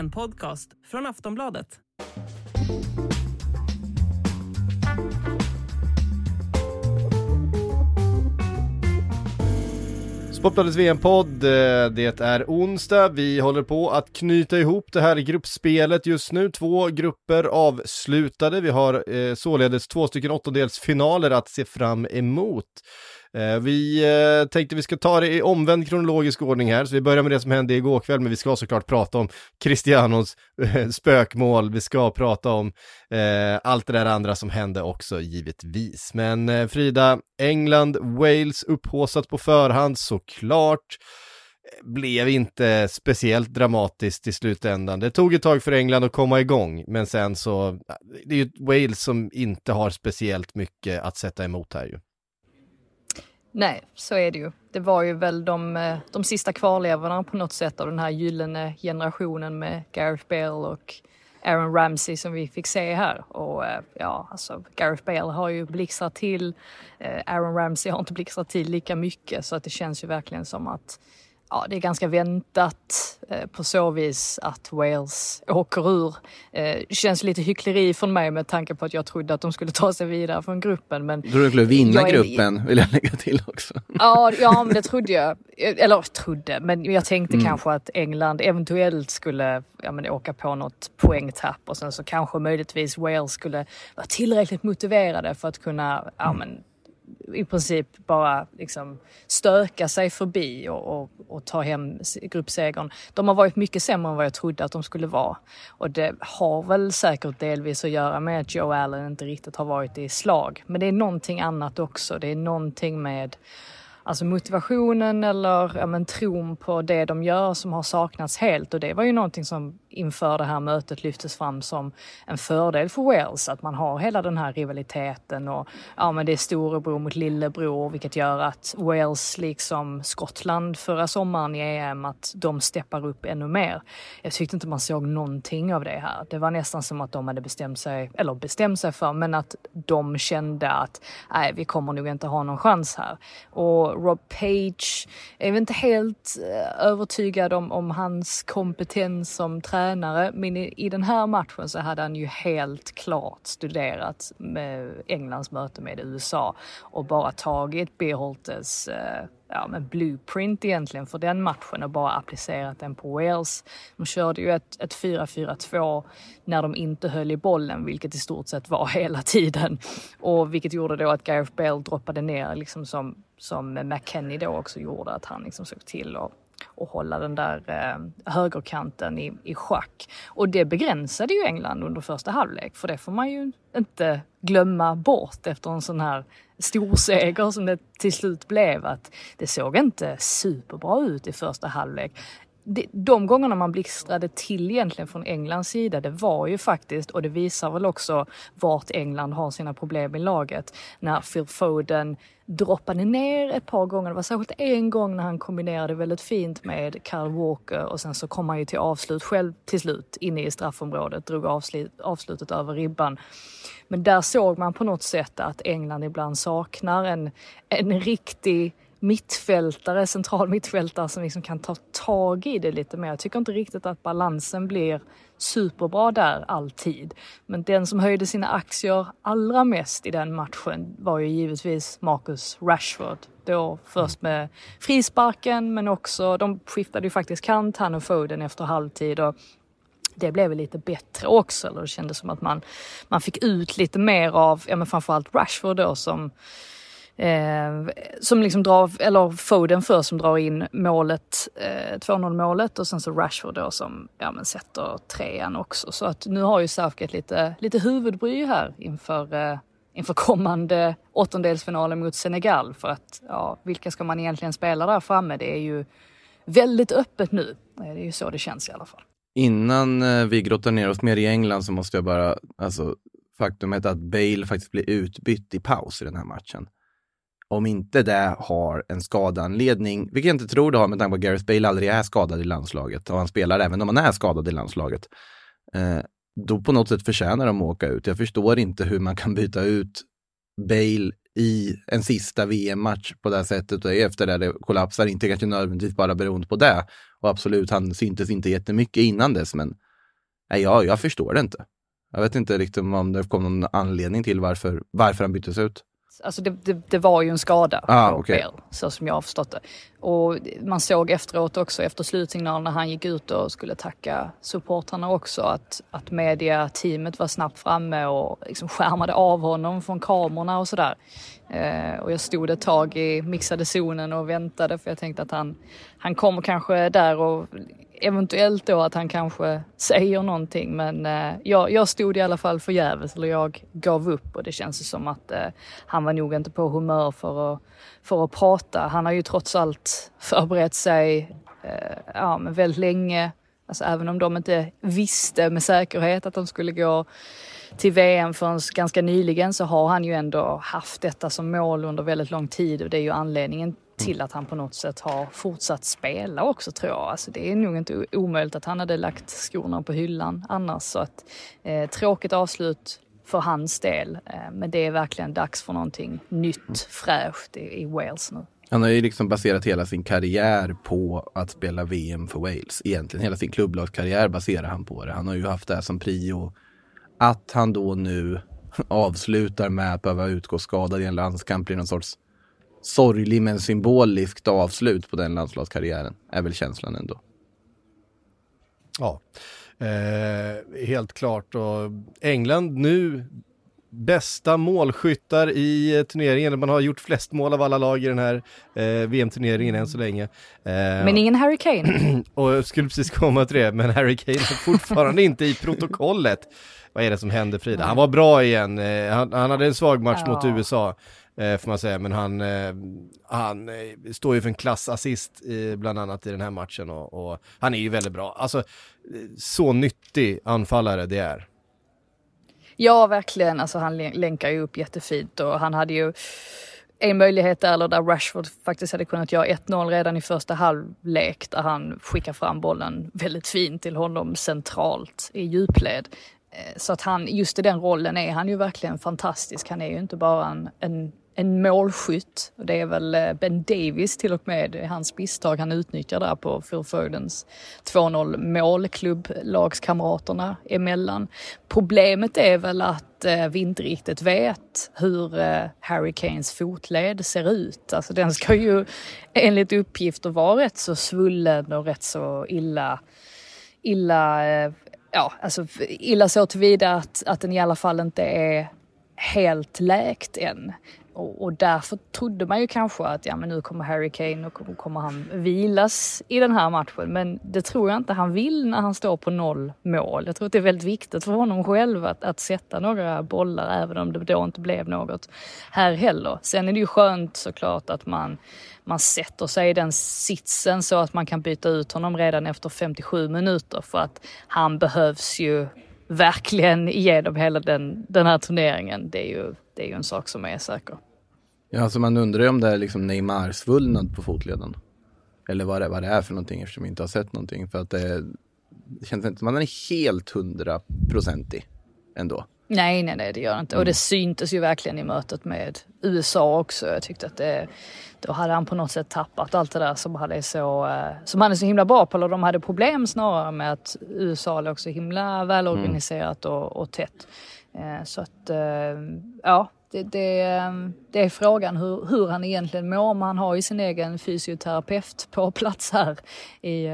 En podcast från Aftonbladet. Sportbladets VM-podd. Eh, det är onsdag. Vi håller på att knyta ihop det här gruppspelet just nu. Två grupper avslutade. Vi har eh, således två stycken åttondelsfinaler att se fram emot. Eh, vi eh, tänkte vi ska ta det i omvänd kronologisk ordning här, så vi börjar med det som hände igår kväll, men vi ska såklart prata om Cristianos eh, spökmål, vi ska prata om allt det där andra som hände också givetvis. Men Frida, England, Wales upphåsat på förhand såklart blev inte speciellt dramatiskt i slutändan. Det tog ett tag för England att komma igång, men sen så, det är ju Wales som inte har speciellt mycket att sätta emot här ju. Nej, så är det ju. Det var ju väl de, eh, de sista kvarlevorna på något sätt av den här gyllene generationen med Gareth Bale och Aaron Ramsey som vi fick se här. Och eh, ja, alltså Gareth Bale har ju blixtrat till. Eh, Aaron Ramsey har inte blixtrat till lika mycket så att det känns ju verkligen som att ja, det är ganska väntat eh, på så vis att Wales åker ur. Eh, känns lite hyckleri från mig med tanke på att jag trodde att de skulle ta sig vidare från gruppen. Men Jag tror du skulle vinna är- gruppen, vill jag lägga till också. Ja, ja, men det trodde jag. Eller trodde, men jag tänkte Mm. kanske att England eventuellt skulle ja, men, åka på något poängtapp och sen så kanske möjligtvis Wales skulle vara tillräckligt motiverade för att kunna ja, men, i princip bara liksom stöka sig förbi och, och, och ta hem gruppsegern. De har varit mycket sämre än vad jag trodde att de skulle vara. Och det har väl säkert delvis att göra med att Joe Allen inte riktigt har varit i slag. Men det är någonting annat också. Det är någonting med Alltså motivationen eller ja, men, tron på det de gör som har saknats helt och det var ju någonting som inför det här mötet lyftes fram som en fördel för Wales att man har hela den här rivaliteten och ja men det är storebror mot lillebror vilket gör att Wales liksom Skottland förra sommaren i EM att de steppar upp ännu mer. Jag tyckte inte man såg någonting av det här. Det var nästan som att de hade bestämt sig, eller bestämt sig för, men att de kände att nej, vi kommer nog inte ha någon chans här. Och Rob Page är väl inte helt eh, övertygad om, om hans kompetens som tränare, men i, i den här matchen så hade han ju helt klart studerat med Englands möte med USA och bara tagit Beholtes eh, ja, men blueprint egentligen för den matchen och bara applicerat den på Wales. De körde ju ett, ett 4-4-2 när de inte höll i bollen, vilket i stort sett var hela tiden. Och vilket gjorde då att Gareth Bale droppade ner liksom som, som McKennie då också gjorde, att han liksom såg till att och hålla den där eh, högerkanten i, i schack. Och det begränsade ju England under första halvlek, för det får man ju inte glömma bort efter en sån här storseger som det till slut blev. Att det såg inte superbra ut i första halvlek. De gångerna man blixtrade till egentligen från Englands sida, det var ju faktiskt, och det visar väl också vart England har sina problem i laget, när Phil Foden droppade ner ett par gånger. Det var särskilt en gång när han kombinerade väldigt fint med Carl Walker och sen så kom han ju till avslut själv till slut inne i straffområdet, drog avslut, avslutet över ribban. Men där såg man på något sätt att England ibland saknar en, en riktig mittfältare, central mittfältare som liksom kan ta tag i det lite mer. Jag tycker inte riktigt att balansen blir superbra där alltid. Men den som höjde sina aktier allra mest i den matchen var ju givetvis Marcus Rashford. Då först med frisparken men också, de skiftade ju faktiskt kant han och Foden efter halvtid och det blev lite bättre också. Eller det kändes som att man, man fick ut lite mer av, ja men framförallt Rashford då som Eh, som liksom drar, eller Foden först som drar in målet, eh, 2-0 målet och sen så Rashford då som ja, men sätter trean också. Så att nu har ju Southgate lite, lite huvudbry här inför, eh, inför kommande åttondelsfinalen mot Senegal. För att, ja, vilka ska man egentligen spela där framme? Det är ju väldigt öppet nu. Eh, det är ju så det känns i alla fall. Innan eh, vi grottar ner oss mer i England så måste jag bara, alltså faktumet att Bale faktiskt blir utbytt i paus i den här matchen. Om inte det har en skadeanledning, vilket jag inte tror det har med tanke på att Gareth Bale aldrig är skadad i landslaget och han spelar även om han är skadad i landslaget. Eh, då på något sätt förtjänar de att åka ut. Jag förstår inte hur man kan byta ut Bale i en sista VM-match på det här sättet och efter det, det kollapsar, inte kanske nödvändigtvis bara beroende på det. Och absolut, han syntes inte jättemycket innan dess, men nej, jag, jag förstår det inte. Jag vet inte riktigt om det kom någon anledning till varför, varför han byttes ut. Alltså det, det, det var ju en skada Ah, på okej. Bale, så som jag har förstått det. Och man såg efteråt också efter slutsignalen när han gick ut och skulle tacka supportrarna också att, att mediateamet var snabbt framme och liksom skärmade av honom från kamerorna och sådär. Eh, och jag stod ett tag i mixade zonen och väntade för jag tänkte att han, han kommer kanske där och eventuellt då att han kanske säger någonting men eh, jag, jag stod i alla fall förgäves eller jag gav upp och det känns som att eh, han var nog inte på humör för att, för att prata. Han har ju trots allt förberett sig eh, ja, men väldigt länge. Alltså även om de inte visste med säkerhet att de skulle gå till VM förrän ganska nyligen så har han ju ändå haft detta som mål under väldigt lång tid och det är ju anledningen till att han på något sätt har fortsatt spela också tror jag. Alltså det är nog inte omöjligt att han hade lagt skorna på hyllan annars. Så att, eh, tråkigt avslut för hans del. Eh, men det är verkligen dags för någonting nytt, fräscht i, i Wales nu. Han har ju liksom baserat hela sin karriär på att spela VM för Wales. Egentligen hela sin klubblagskarriär baserar han på det. Han har ju haft det här som prio. Att han då nu avslutar med att behöva utgå skadad i en landskamp blir någon sorts sorglig men symboliskt avslut på den landslagskarriären. Är väl känslan ändå. Ja, eh, helt klart. Och England nu bästa målskyttar i eh, turneringen. Man har gjort flest mål av alla lag i den här eh, VM-turneringen än så länge. Eh, Men ingen Harry Kane. och jag skulle precis komma till det, men Harry Kane är fortfarande inte i protokollet. Vad är det som händer Frida? Han var bra igen, eh, han, han hade en svag match Ja. mot USA. Eh, får man säga, men han, eh, han eh, står ju för en klassassist i, bland annat i den här matchen och, och han är ju väldigt bra. Alltså, eh, så nyttig anfallare det är. Ja, verkligen. Alltså, han länkar ju upp jättefint och han hade ju en möjlighet där, eller där Rashford faktiskt hade kunnat göra 1-0 redan i första halvlek där han skickar fram bollen väldigt fint till honom centralt i djupled. Eh, så att han, just i den rollen är han ju verkligen fantastisk. Han är ju inte bara en, en, en målskytt. Det är väl eh, Ben Davis till och med, det är hans misstag han utnyttjar där på Phil 2-0 mål, klubblagskamraterna emellan. Problemet är väl att eh, vi inte riktigt vet hur eh, Harry Kanes fotled ser ut. Alltså den ska ju enligt uppgifter vara rätt så svullen och rätt så illa illa, ja, alltså illa så tillvida att, att den i alla fall inte är helt läkt än. Och, och därför trodde man ju kanske att ja, men nu kommer Harry Kane och kommer- han vilas i den här matchen. Men det tror jag inte han vill när han står på noll mål. Jag tror att det är väldigt viktigt för honom själv att, att sätta några bollar även om det då inte blev något här heller. Sen är det ju skönt såklart att man, man sätter sig i den sitsen så att man kan byta ut honom redan efter 57 minuter för att han behövs ju verkligen igenom hela den, den här turneringen. Det är, ju, det är ju en sak som är säker. Ja, alltså man undrar ju om det är liksom Neymar svullnad på fotleden. Eller vad det, vad det är för någonting eftersom vi inte har sett någonting. För att det, det känns inte som att man är helt hundraprocentig ändå. Nej, nej, nej, det gör det inte. Och det syntes ju verkligen i mötet med USA också. Jag tyckte att det, då hade han på något sätt tappat allt det där som han är så, eh, som han är så himla bra på. Eller de hade problem snarare med att USA låg så himla välorganiserat och, och tätt. Eh, så att, eh, ja, det, det, eh, det är frågan hur, hur han egentligen mår. Men han har ju sin egen fysioterapeut på plats här i,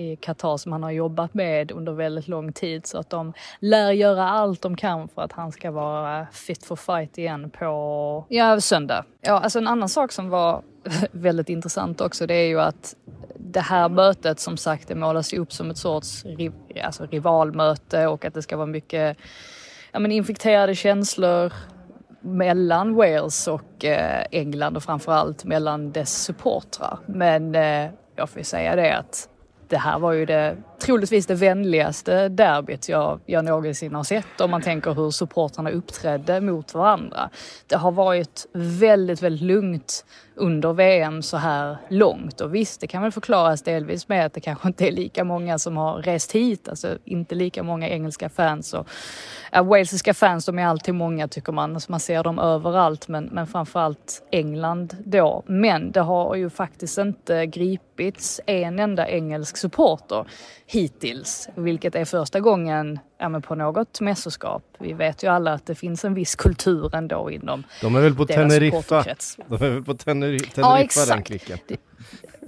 i Qatar som han har jobbat med under väldigt lång tid. Så att de lär göra allt de kan för att han ska vara fit for fight igen på ja, söndag. Ja, alltså en annan sak som var väldigt intressant också det är ju att det här mötet som sagt det målas ju upp som ett sorts riv, alltså rivalmöte och att det ska vara mycket ja, men infekterade känslor mellan Wales och eh, England och framförallt mellan dess supportrar. Men eh, jag får ju säga det att det här var ju det, troligtvis det vänligaste derbyt jag, jag någonsin har sett om man tänker hur supportrarna uppträdde mot varandra. Det har varit väldigt, väldigt lugnt under VM så här långt och visst, det kan väl förklaras delvis med att det kanske inte är lika många som har rest hit, alltså inte lika många engelska fans och ja, walesiska fans, de är alltid många tycker man, alltså man ser dem överallt men, men framförallt England då. Men det har ju faktiskt inte gripits en enda engelsk supporter hittills, vilket är första gången ja, på något mästerskap. Vi vet ju alla att det finns en viss kultur ändå inom De är väl på Teneriffa? De är väl på Teneri- Teneriffa Ja, den exakt. klicken.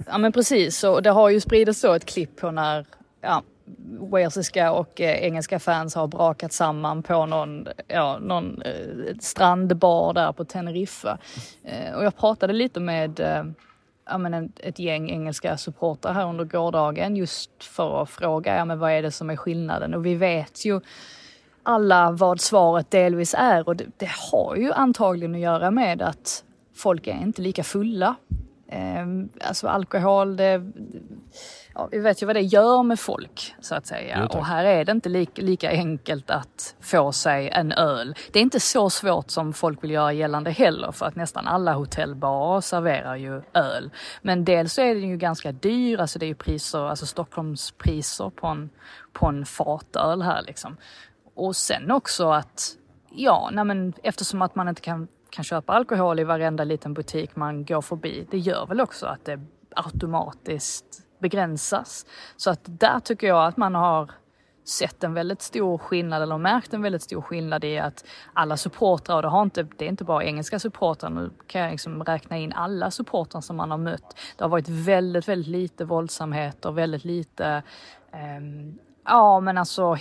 Ja men precis, och det har ju spridits så ett klipp på när ja, walesiska och eh, engelska fans har brakat samman på någon, ja, någon eh, strandbar där på Teneriffa. Eh, och jag pratade lite med ja, men ett gäng engelska supportrar här under gårdagen just för att fråga ja, men vad är det som är skillnaden och vi vet ju alla vad svaret delvis är och det, det har ju antagligen att göra med att folk är inte lika fulla. Ehm, alltså alkohol, det, ja, vi vet ju vad det gör med folk så att säga. Tack. och här är det inte lika, lika enkelt att få sig en öl. Det är inte så svårt som folk vill göra gällande heller för att nästan alla hotellbarer serverar ju öl. Men dels så är den ju ganska dyr, alltså det är ju priser, alltså Stockholmspriser på en, på en fatöl här liksom. Och sen också att, ja, nej men eftersom att man inte kan, kan köpa alkohol i varenda liten butik man går förbi, det gör väl också att det automatiskt begränsas. Så att där tycker jag att man har sett en väldigt stor skillnad eller märkt en väldigt stor skillnad i att alla supportrar, och det, har inte, det är inte bara engelska supportrar, nu kan jag liksom räkna in alla supportrar som man har mött. Det har varit väldigt, väldigt lite våldsamheter, väldigt lite eh, Ja men alltså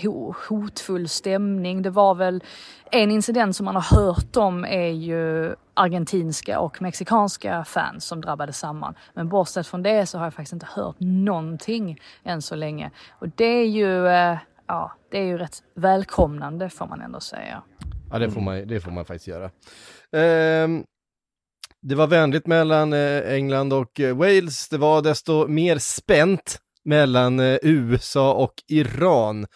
hotfull stämning. Det var väl en incident som man har hört om är ju argentinska och mexikanska fans som drabbades samman. Men bortsett från det så har jag faktiskt inte hört någonting än så länge. Och det är ju, eh, ja, det är ju rätt välkomnande får man ändå säga. Ja, det får man, det får man faktiskt göra. Um... det var vänligt mellan eh, England och eh, Wales. Det var desto mer spänt mellan eh, USA och Iran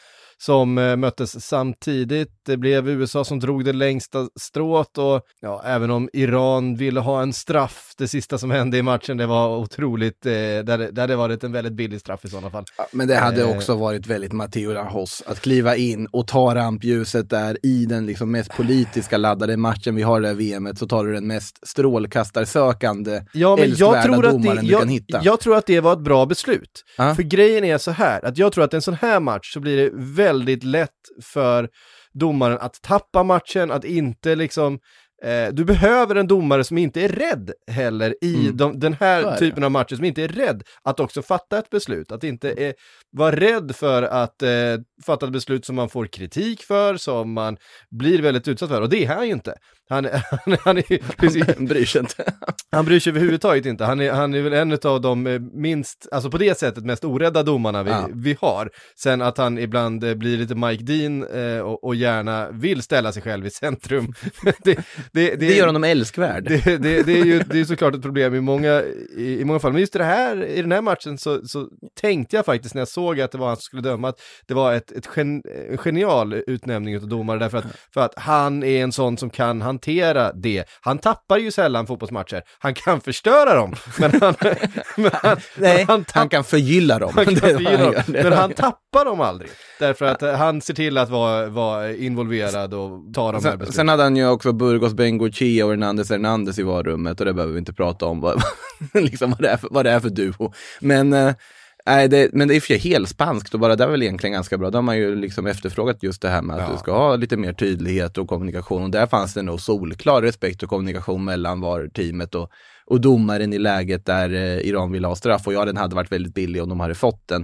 som eh, möttes samtidigt. Det blev USA som drog det längsta strået och ja, även om Iran ville ha en straff, det sista som hände i matchen, det var otroligt, eh, där, där det varit en väldigt billig straff i sådana fall. Ja, Men det hade Eh. också varit väldigt Matteo Rahos att kliva in och ta rampljuset där i den liksom mest politiska laddade matchen vi har i det här VMet så tar du den mest strålkastarsökande, Ja, men jag tror, att det, jag, jag tror att det var ett bra beslut. Ja. För grejen är så här, att jag tror att en sån här match så blir det väldigt väldigt lätt för domaren att tappa matchen, att inte liksom du behöver en domare som inte är rädd heller i Mm. de, den här typen av matcher, som inte är rädd att också fatta ett beslut. Att inte är, vara rädd för att eh, fatta ett beslut som man får kritik för, som man blir väldigt utsatt för. Och det är han ju inte. Han, han, han, är, precis, Han bryr sig inte. han bryr sig överhuvudtaget inte. Han är, han är väl en av de eh, minst, alltså på det sättet mest orädda domarna vi, Ja. vi har. Sen att han ibland eh, blir lite Mike Dean eh, och, och gärna vill ställa sig själv i centrum. det, det, Det gör honom älskvärd. det, det, det är ju det är såklart ett problem i många, i, i många fall. Men just det här, i den här matchen så, så tänkte jag faktiskt när jag såg att det var han som skulle döma att det var ett, ett gen, en genial utnämning av domare därför att, för att han är en sån som kan hantera det. Han tappar ju sällan fotbollsmatcher. Han kan förstöra dem, men han, men han, Nej, han, han kan förgylla dem. han kan Det förgylla dem. Det men han tappar dem aldrig. Därför att han ser till att vara, vara involverad och ta de här Sen, besluten. sen hade han ju också Burgos Bengochea och Hernandez Hernandez i varummet och det behöver vi inte prata om vad, liksom vad, det, är för, vad det är för duo. Men, eh, det, men det är i och för sig helt spanskt och bara det är väl egentligen ganska bra. Då har man ju liksom efterfrågat just det här med att Ja. du ska ha lite mer tydlighet och kommunikation och där fanns det nog solklar respekt och kommunikation mellan VAR-teamet och, och domaren i läget där eh, Iran ville ha straff och ja, den hade varit väldigt billig om de hade fått den.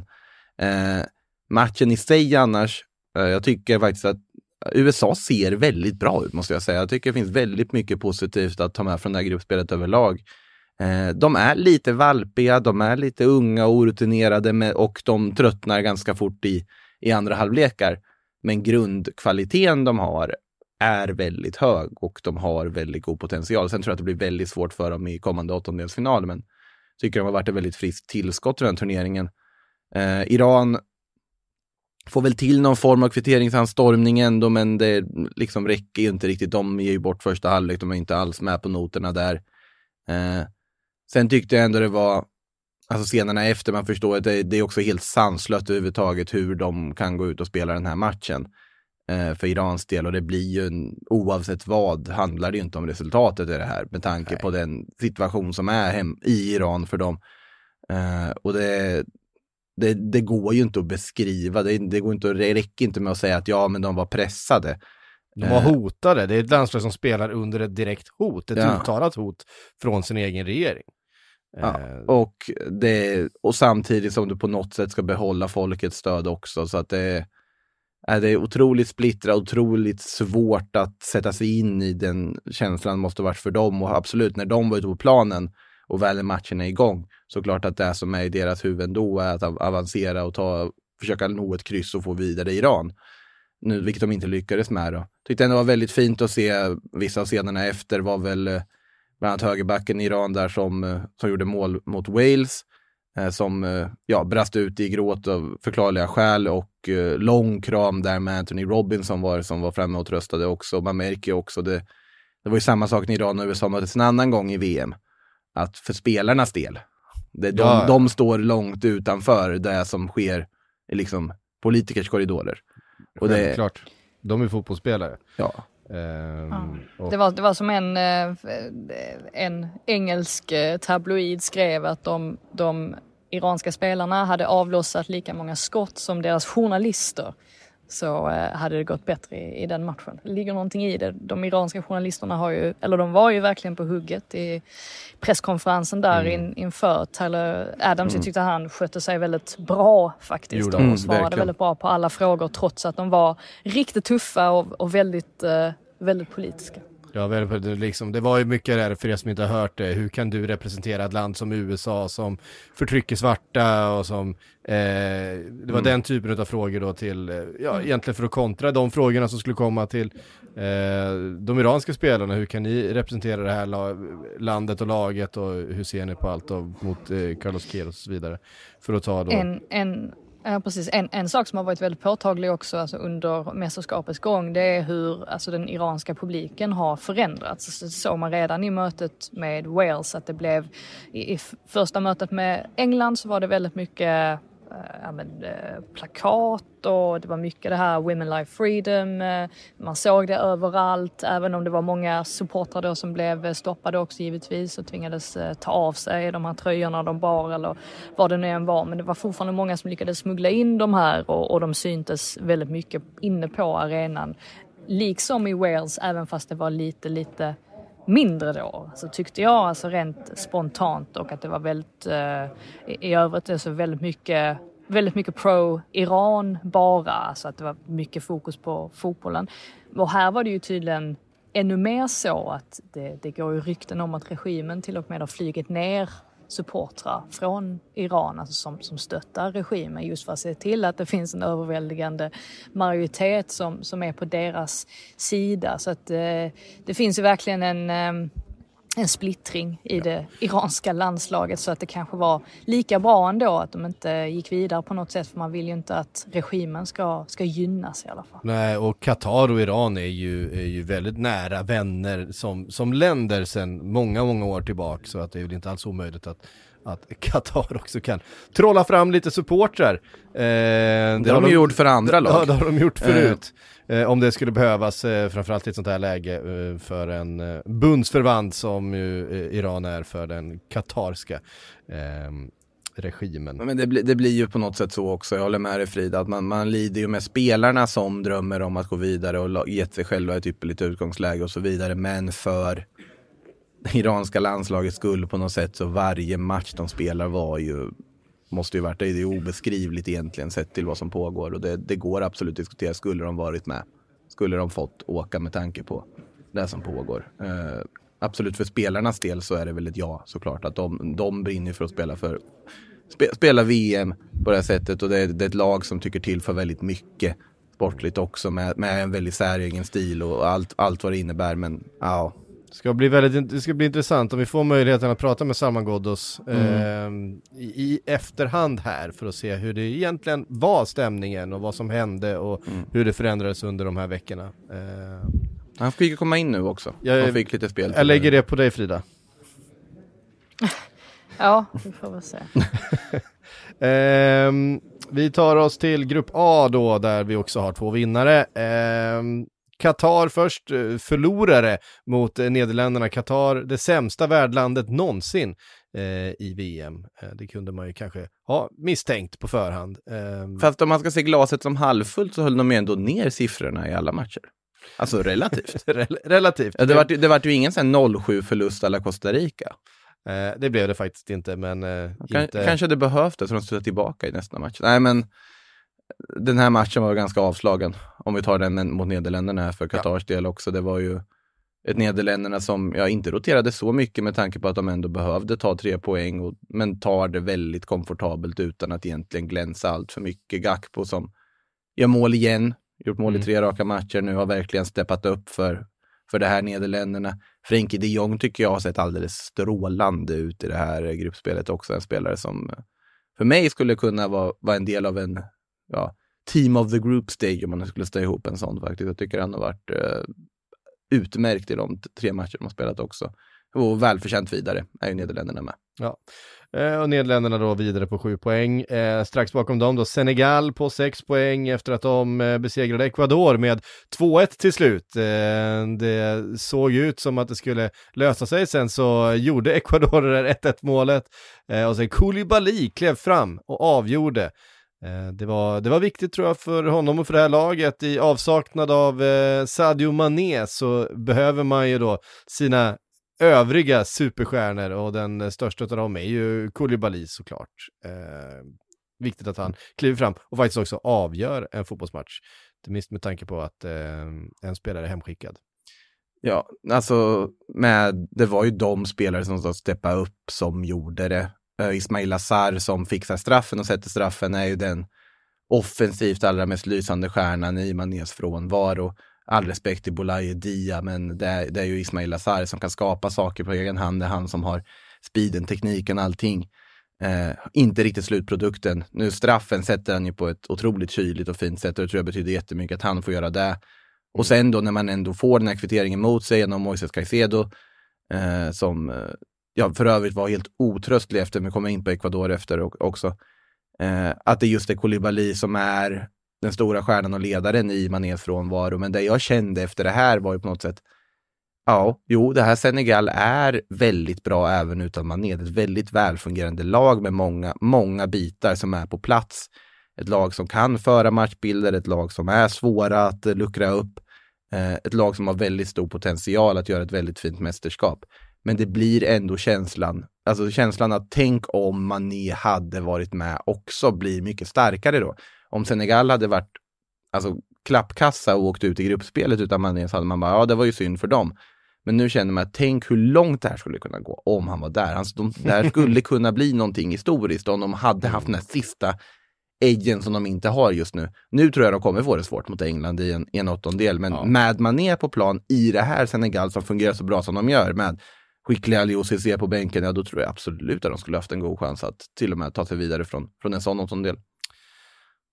Eh, matchen i sig annars, eh, jag tycker faktiskt att USA ser väldigt bra ut måste jag säga. Jag tycker det finns väldigt mycket positivt att ta med från det här gruppspelet överlag. Eh, de är lite valpiga, de är lite unga och orutinerade och de tröttnar ganska fort i, i andra halvlekar. Men grundkvaliteten de har är väldigt hög och de har väldigt god potential. Sen tror jag att det blir väldigt svårt för dem i kommande åttondelsfinal, men tycker de har varit ett väldigt friskt tillskott i den turneringen. Eh, Iran får väl till någon form av kvitteringsanstormning ändå, men det liksom räcker ju inte riktigt. De ger ju bort första halvlek, de är inte alls med på noterna där. Eh, sen tyckte jag ändå det var, alltså scenerna efter, man förstår att det, det är också helt sanslöst överhuvudtaget hur de kan gå ut och spela den här matchen eh, för Irans del och det blir ju en, oavsett vad handlar det ju inte om resultatet i det här med tanke Nej. på den situation som är hem, i Iran för dem. Eh, och det, det, det, går ju inte att beskriva, det, det, går inte, det räcker inte med att säga att ja men de var pressade. De var eh. hotade, det är ett landslag som spelar under ett direkt hot, ett ja. uttalat hot från sin egen regering. Ja, eh. och, det, och samtidigt som du på något sätt ska behålla folkets stöd också. Så att det, det är otroligt splittrat, otroligt svårt att sätta sig in i den känslan måste varit för dem. Och absolut, när de var ute på planen och väl matchen är igång, så klart att det som är i deras huvud då är att avancera och ta, försöka nå ett kryss och få vidare Iran. Nu, vilket de inte lyckades med. Då. Tyckte ändå det var väldigt fint att se vissa av scenerna efter var väl eh, bland annat högerbacken i Iran där som, eh, som gjorde mål mot Wales. Eh, som ja, brast ut i gråt av förklarliga skäl och eh, lång kram där med Anthony Robinson var som var framme och tröstade också. Man märker ju också det. Det var ju samma sak när Iran och USA möttes en annan gång i VM. Att för spelarnas del, det, de, ja. de står långt utanför det som sker i liksom politikers korridorer. Och det, Klart. De är fotbollsspelare. Ja. Um, ja. det, var, det var som en, en engelsk tabloid skrev att de, de iranska spelarna hade avlossat lika många skott som deras journalister så eh, hade det gått bättre i, i, den matchen. Det ligger någonting i det. De iranska journalisterna har ju, eller de var ju verkligen på hugget i presskonferensen där mm. in, inför Tyler Adams. Mm. Jag tyckte han skötte sig väldigt bra faktiskt och mm, svarade verkligen. väldigt bra på alla frågor trots att de var riktigt tuffa och, och väldigt, eh, väldigt politiska. Ja, liksom, det var ju mycket där, för er som inte har hört det, hur kan du representera ett land som USA som förtrycker svarta och som, eh, det var mm. den typen av frågor då till, eh, ja mm. egentligen för att kontra de frågorna som skulle komma till eh, de iranska spelarna, hur kan ni representera det här landet och laget och hur ser ni på allt då mot eh, Carlos Queiroz och så vidare? För att ta då... En, en Ja, precis. En, en sak som har varit väldigt påtaglig också alltså under mästerskapets gång det är hur alltså, den iranska publiken har förändrats. Det såg man redan i mötet med Wales att det blev i, i första mötet med England så var det väldigt mycket Eh, ja, men, eh, plakat och det var mycket det här Women Life Freedom. Eh, man såg det överallt, även om det var många supportrar då som blev stoppade också givetvis och tvingades ta av sig de här tröjorna de bar eller vad det nu än var. Men det var fortfarande många som lyckades smuggla in de här och, och de syntes väldigt mycket inne på arenan. Liksom i Wales, även fast det var lite, lite mindre då, så tyckte jag alltså rent spontant och att det var väldigt, eh, i, övrigt alltså väldigt mycket väldigt mycket pro-Iran bara, så att det var mycket fokus på fotbollen. Och här var det ju tydligen ännu mer så att det, det går ju rykten om att regimen till och med har flugit ner supportrar från Iran alltså som, som stöttar regimen just för att se till att det finns en överväldigande majoritet som, som är på deras sida. Så att eh, det finns ju verkligen en ehm, en splittring i det iranska landslaget så att det kanske var lika bra ändå att de inte gick vidare på något sätt för man vill ju inte att regimen ska, ska gynnas i alla fall. Nej, och Qatar och Iran är ju, är ju väldigt nära vänner som, som länder sedan många, många år tillbaka så att det är väl inte alls omöjligt att att Qatar också kan trolla fram lite supportrar. Eh, det, det har de, de gjort för andra lag. Ja, det har de gjort förut. Eh eh, om det skulle behövas, eh, framförallt i ett sånt här läge, eh, för en eh, bundsförvant som ju eh, Iran är för den katarska ehm, regimen. Men det, bli, det, blir ju på något sätt så också, jag håller med dig Frida, att man, man lider ju med spelarna som drömmer om att gå vidare och gett sig själva ett ypperligt utgångsläge och så vidare. Men för iranska landslagets skull på något sätt så varje match de spelar var ju måste ju varit det. Är obeskrivligt egentligen sett till vad som pågår och det, det går absolut att diskutera. Skulle de varit med? Skulle de fått åka med tanke på det som pågår? Eh, absolut för spelarnas del så är det väl ett ja såklart att de, de brinner för att spela för spe, spela VM på det här sättet och det är, det är ett lag som tycker till för väldigt mycket sportligt också med, med en väldigt säregen stil och allt, allt vad det innebär. Men ja, Ska bli väldigt, det ska bli intressant om vi får möjligheten att prata med Salman Ghoddos eh, i, i efterhand här för att se hur det egentligen var stämningen och vad som hände och hur det förändrades under de här veckorna. Eh, han fick ju komma in nu också. Jag- Han fick lite spel. jag lägger det på dig Frida. Ja, vi får väl se. Ehm, vi tar oss till grupp A då, där vi också har två vinnare. Qatar först, eh, förlorare mot eh, Nederländerna. Qatar, det sämsta värdlandet någonsin eh, i VM. Det kunde man ju kanske ha misstänkt på förhand. Ehm, Fast om man ska se glaset som halvfullt så höll de ju ändå ner siffrorna i alla matcher. Alltså relativt. rel- relativt. Det, var, det var ju ingen sån här 0-7 förlust alla Costa Rica. Eh, det blev det faktiskt inte, men eh, Kan, inte... Kanske det så de skulle tillbaka i nästa match. Nej men den här matchen var ganska avslagen. Om vi tar den mot Nederländerna här för Qatars del också. Det var ju ett Nederländerna som jag inte roterade så mycket med tanke på att de ändå behövde ta tre poäng, och, men tar det väldigt komfortabelt utan att egentligen glänsa allt för mycket. Gakpo som gör mål igen, gjort mål i tre raka matcher nu, har verkligen steppat upp för, för det här Nederländerna. Frenkie de Jong tycker jag har sett alldeles strålande ut i det här gruppspelet också. En spelare som för mig skulle kunna vara, vara en del av en ja, team of the group stage om man skulle ställa ihop en sån faktiskt. Jag tycker han har varit eh, utmärkt i de tre matcher de har spelat också. Och välförtjänt vidare är ju Nederländerna med. Eh, och Nederländerna då vidare på sju poäng. Eh, strax bakom dem då Senegal på sex poäng efter att de eh, besegrade Ecuador med 2-1 till slut. Eh, det såg ut som att det skulle lösa sig, sen så gjorde Ecuador det där 1-1 målet eh, och sen Koulibaly klev fram och avgjorde. Eh, det, var, det var viktigt tror jag för honom och för det här laget. I avsaknad av eh, Sadio Mané så behöver man ju då sina övriga superstjärnor och den största av dem är ju Koulibaly såklart. Eh, viktigt att han kliver fram och faktiskt också avgör en fotbollsmatch. Inte minst med tanke på att eh, en spelare är hemskickad. Ja, alltså med, det var ju de spelare som steppade upp som gjorde det. Uh, Ismail Azar som fixar straffen och sätter straffen är ju den offensivt allra mest lysande stjärnan i Manés frånvaro. All respekt till Boulaye Dia, men det är, det är ju Ismail Azar som kan skapa saker på egen hand. Det är han som har speeden, tekniken, allting. Eh, inte riktigt slutprodukten. Nu straffen sätter han ju på ett otroligt kyligt och fint sätt och det tror jag betyder jättemycket att han får göra det. Och sen då när man ändå får den här kvitteringen mot sig genom Moises Caicedo, eh, som jag för övrigt var helt otröstlig efter, men kommer in på Ecuador efter också, eh, att det just är Koulibaly som är den stora stjärnan och ledaren i Manés frånvaro. Men det jag kände efter det här var ju på något sätt, ja, jo, det här Senegal är väldigt bra även utan Mané. Det är ett väldigt välfungerande lag med många, många bitar som är på plats. Ett lag som kan föra matchbilder, ett lag som är svåra att luckra upp. Eh, ett lag som har väldigt stor potential att göra ett väldigt fint mästerskap. Men det blir ändå känslan, alltså känslan att tänk om Mané hade varit med också blir mycket starkare då. Om Senegal hade varit alltså, klappkassa och åkt ut i gruppspelet utan Mané så hade man bara, ja det var ju synd för dem. Men nu känner man att tänk hur långt det här skulle kunna gå om han var där. Alltså, de, det här skulle kunna bli någonting historiskt om de hade haft den här sista edgen som de inte har just nu. Nu tror jag de kommer få det svårt mot England i en, en åttondel, men med Mané på plan i det här Senegal som fungerar så bra som de gör med skickliga Aliou Cissé på bänken, ja då tror jag absolut att de skulle haft en god chans att till och med ta sig vidare från, från en sån åttondel.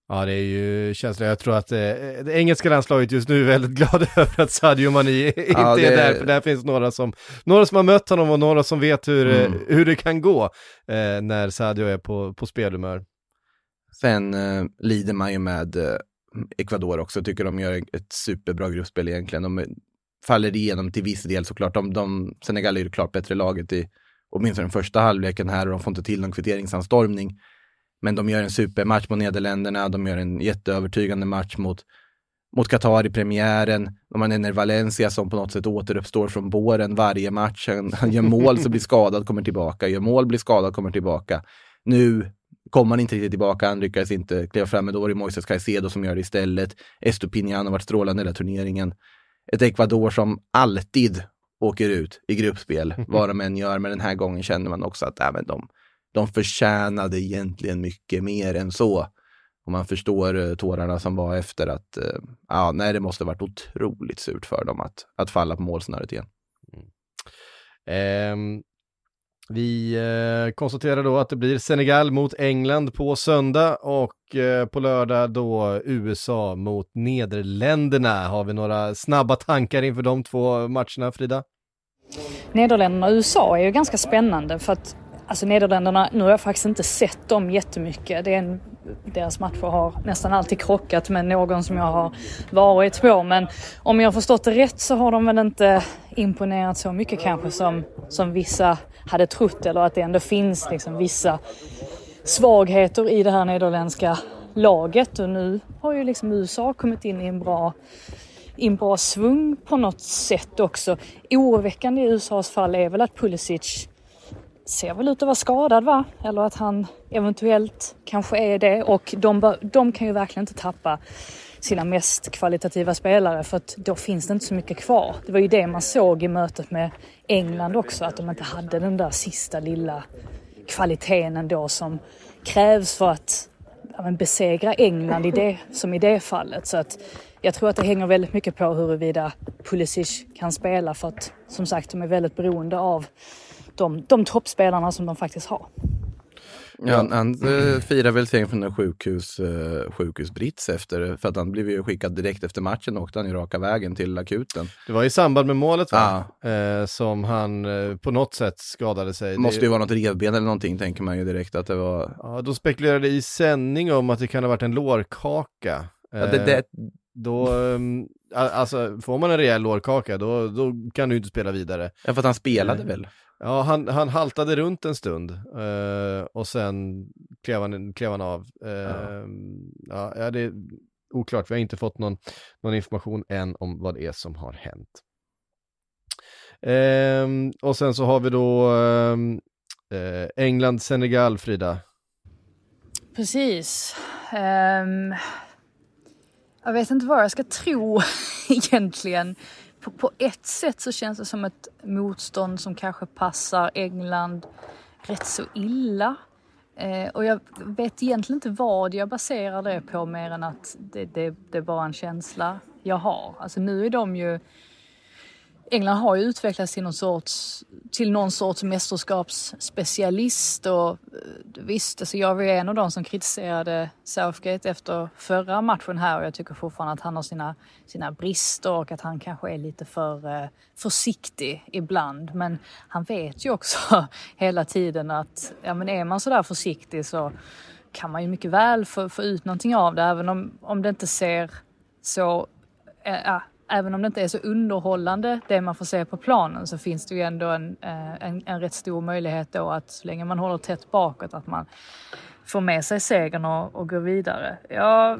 Ja, det är ju känsligt. Jag tror att eh, det engelska landslaget just nu är väldigt glada över att Sadio Mani inte Ja, det- är där, för där finns några som, några som har mött honom och några som vet hur, eh, Mm. hur det kan gå eh, när Sadio är på, på spelhumör. Sen eh, lider man ju med eh, Ecuador också. Tycker de gör ett superbra gruppspel egentligen. De faller igenom till viss del såklart. De, de, Senegal är ju det klart bättre laget i åtminstone den första halvleken här och de får inte till någon kvitteringsanstormning. Men de gör en supermatch mot Nederländerna. De gör en jätteövertygande match mot mot Qatar i premiären. De har Ener Valencia som på något sätt återuppstår från båren varje match. Han, han gör mål så blir skadad, kommer tillbaka. Gör mål, blir skadad, kommer tillbaka. Nu kom han inte riktigt tillbaka, han lyckades inte kliva fram, men då var det Moises Caicedo som gör det istället. Estupinian har varit strålande hela turneringen. Ett Ecuador som alltid åker ut i gruppspel, vad de än gör, men den här gången känner man också att äh, de, de förtjänade egentligen mycket mer än så. Och man förstår eh, tårarna som var efter att, eh, ja, nej, det måste varit otroligt surt för dem att, att falla på målsnöret igen. Ehm, vi eh, konstaterar då att det blir Senegal mot England på söndag och eh, på lördag då USA mot Nederländerna. Har vi några snabba tankar inför de två matcherna, Frida? Nederländerna och USA är ju ganska spännande för att alltså Nederländerna, nu har jag faktiskt inte sett dem jättemycket. Det är en, deras matcher har nästan alltid krockat med någon som jag har varit på men om jag har förstått det rätt så har de väl inte imponerat så mycket kanske som, som vissa hade trott eller att det ändå finns liksom vissa svagheter i det här nederländska laget och nu har ju liksom USA kommit in i en bra i en bra svung på något sätt också. Oroväckande i USAs fall är väl att Pulisic ser väl ut att vara skadad va? Eller att han eventuellt kanske är det och de, de kan ju verkligen inte tappa sina mest kvalitativa spelare för att då finns det inte så mycket kvar. Det var ju det man såg i mötet med England också, att de inte hade den där sista lilla kvaliteten ändå som krävs för att ja, besegra England i det, som i det fallet. Så att jag tror att det hänger väldigt mycket på huruvida Pulisic kan spela för att som sagt de är väldigt beroende av de, de toppspelarna som de faktiskt har. Ja, han, äh, firar väl segern från en sjukhus, äh, sjukhusbrits efter, för att han blev ju skickad direkt efter matchen och åkte han ju raka vägen till akuten. Det var i samband med målet va? Ja. Eh, som han eh, på något sätt skadade sig. Det måste ju vara något revben eller någonting tänker man ju direkt att det var. Ja, de spekulerade i sändning om att det kan ha varit en lårkaka. Ja, det, det... Då, ehm, alltså får man en rejäl lårkaka då, då kan du inte spela vidare. Ja, för att han spelade väl? Ja, han, han haltade runt en stund uh, och sen klev han, klev han av. Uh, ja. ja, det är oklart. Vi har inte fått någon, någon information än om vad det är som har hänt. Uh, och sen så har vi då uh, England-Senegal, Frida. Precis. Um, jag vet inte vad jag ska tro egentligen på, på ett sätt så känns det som ett motstånd som kanske passar England rätt så illa. Eh, och jag vet egentligen inte vad jag baserar det på mer än att det, det, det är bara en känsla jag har. Alltså nu är de ju England har ju utvecklats till någon sorts, till någon sorts mästerskapsspecialist och eh, visst, alltså jag var ju en av de som kritiserade Southgate efter förra matchen här och jag tycker fortfarande att han har sina, sina brister och att han kanske är lite för eh, försiktig ibland. Men han vet ju också hela tiden att ja, men är man sådär försiktig så kan man ju mycket väl få, få ut någonting av det även om, om det inte ser så äh, även om det inte är så underhållande det man får se på planen så finns det ju ändå en, eh, en, en rätt stor möjlighet då att så länge man håller tätt bakåt att man får med sig segern och, och går vidare. Jag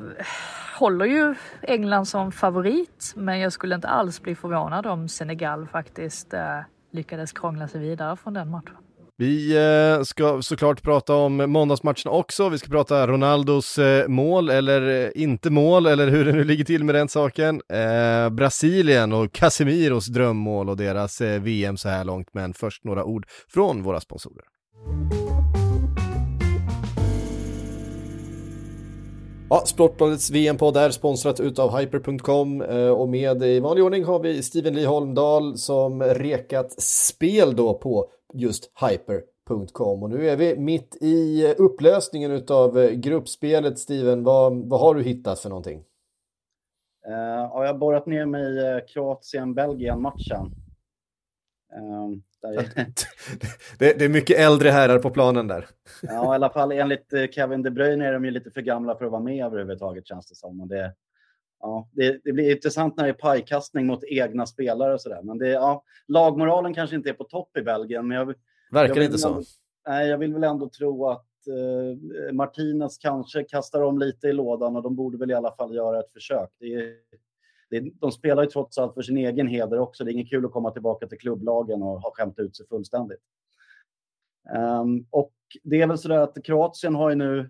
håller ju England som favorit men jag skulle inte alls bli förvånad om Senegal faktiskt eh, lyckades krångla sig vidare från den matchen. Vi eh, ska såklart prata om måndagsmatchen också. Vi ska prata Ronaldos eh, mål eller eh, inte mål eller hur det nu ligger till med den saken. Eh, Brasilien och Casemiros drömmål och deras VM så här långt. Men först några ord från våra sponsorer. Ja, Sportbladets VM-podd är sponsrat utav Hyper.com och med i vanlig ordning har vi Steven Lee Holmdahl som rekat spel då på just hyper.com. Och nu är vi mitt i upplösningen utav eh, gruppspelet. Steven, vad, vad har du hittat för någonting? Uh, ja, jag har borrat ner mig i Kroatien-Belgien-matchen. Uh, det, det, är mycket äldre herrar på planen där. ja, i alla fall enligt Kevin De Bruyne är de ju lite för gamla för att vara med överhuvudtaget känns det som. Och det, ja, det, det, blir intressant när det är pajkastning mot egna spelare och sådär. Men det, ja, lagmoralen kanske inte är på topp i Belgien. Men jag, Verkar jag inte så. Ändå, nej, jag vill väl ändå tro att eh, Martinez kanske kastar om lite i lådan och de borde väl i alla fall göra ett försök. Det är, det, de spelar ju trots allt för sin egen heder också. Det är inget kul att komma tillbaka till klubblagen och ha skämt ut sig fullständigt. Um, och det är väl så där att Kroatien har ju nu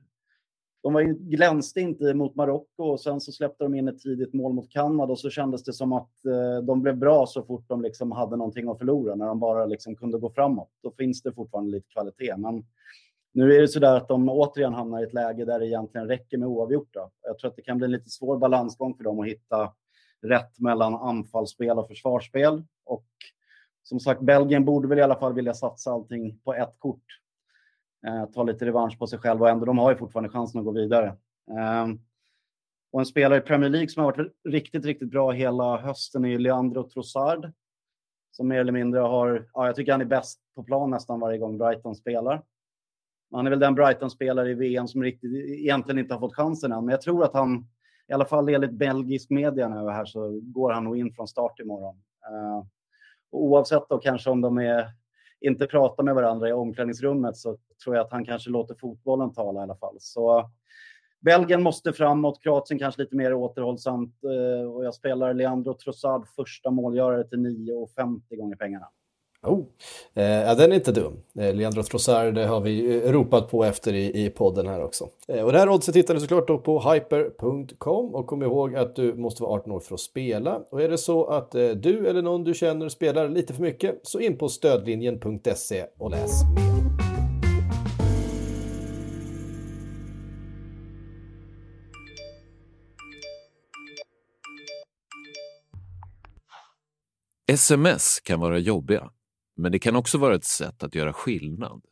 de var ju, glänste inte mot Marocko och sen så släppte de in ett tidigt mål mot Kanada och så kändes det som att eh, de blev bra så fort de liksom hade någonting att förlora, när de bara liksom kunde gå framåt. Då finns det fortfarande lite kvalitet. Men Nu är det så där att de återigen hamnar i ett läge där det egentligen räcker med oavgjort. Då. Jag tror att det kan bli en lite svår balansgång för dem att hitta rätt mellan anfallsspel och försvarsspel. Och som sagt, Belgien borde väl i alla fall vilja satsa allting på ett kort. Eh, ta lite revansch på sig själv och ändå, de har ju fortfarande chansen att gå vidare. Eh, och en spelare i Premier League som har varit riktigt, riktigt bra hela hösten är ju Leandro Trossard. Som mer eller mindre har, ja, jag tycker han är bäst på plan nästan varje gång Brighton spelar. Han är väl den Brighton-spelare i VM som riktigt, egentligen inte har fått chansen än, men jag tror att han, i alla fall enligt belgisk media nu här, så går han nog in från start imorgon. Uh, och oavsett då kanske om de är, inte pratar med varandra i omklädningsrummet så tror jag att han kanske låter fotbollen tala i alla fall. Så Belgien måste framåt, Kroatien kanske lite mer återhållsamt eh, och jag spelar Leandro Trossard första målgörare till 9,50 gånger pengarna. Oh. Eh, den är inte dum. Eh, Leandro Trossard eh, har vi eh, ropat på efter i, i podden här också. Eh, och det här oddset hittar du såklart då på hyper.com och kom ihåg att du måste vara 18 år för att spela. Och är det så att eh, du eller någon du känner spelar lite för mycket så in på stödlinjen.se och läs mer. Sms kan vara jobbiga men det kan också vara ett sätt att göra skillnad.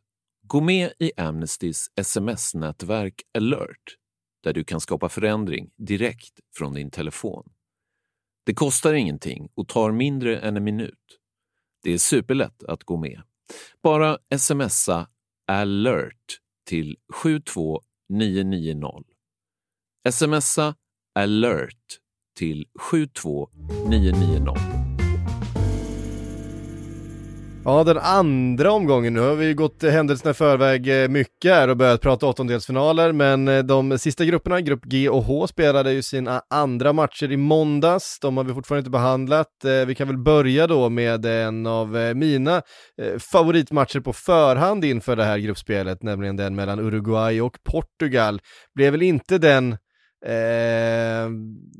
Gå med i Amnestys sms-nätverk alert där du kan skapa förändring direkt från din telefon. Det kostar ingenting och tar mindre än en minut. Det är superlätt att gå med. Bara smsa alert till 72990. Smsa alert till 72990. Ja, den andra omgången, nu har vi gått händelserna i förväg eh, mycket här och börjat prata åttondelsfinaler, men eh, de sista grupperna, grupp G och H, spelade ju sina andra matcher i måndags. De har vi fortfarande inte behandlat. Eh, vi kan väl börja då med en av mina favoritmatcher på förhand inför det här gruppspelet, nämligen den mellan Uruguay och Portugal. Blev väl inte den Eh,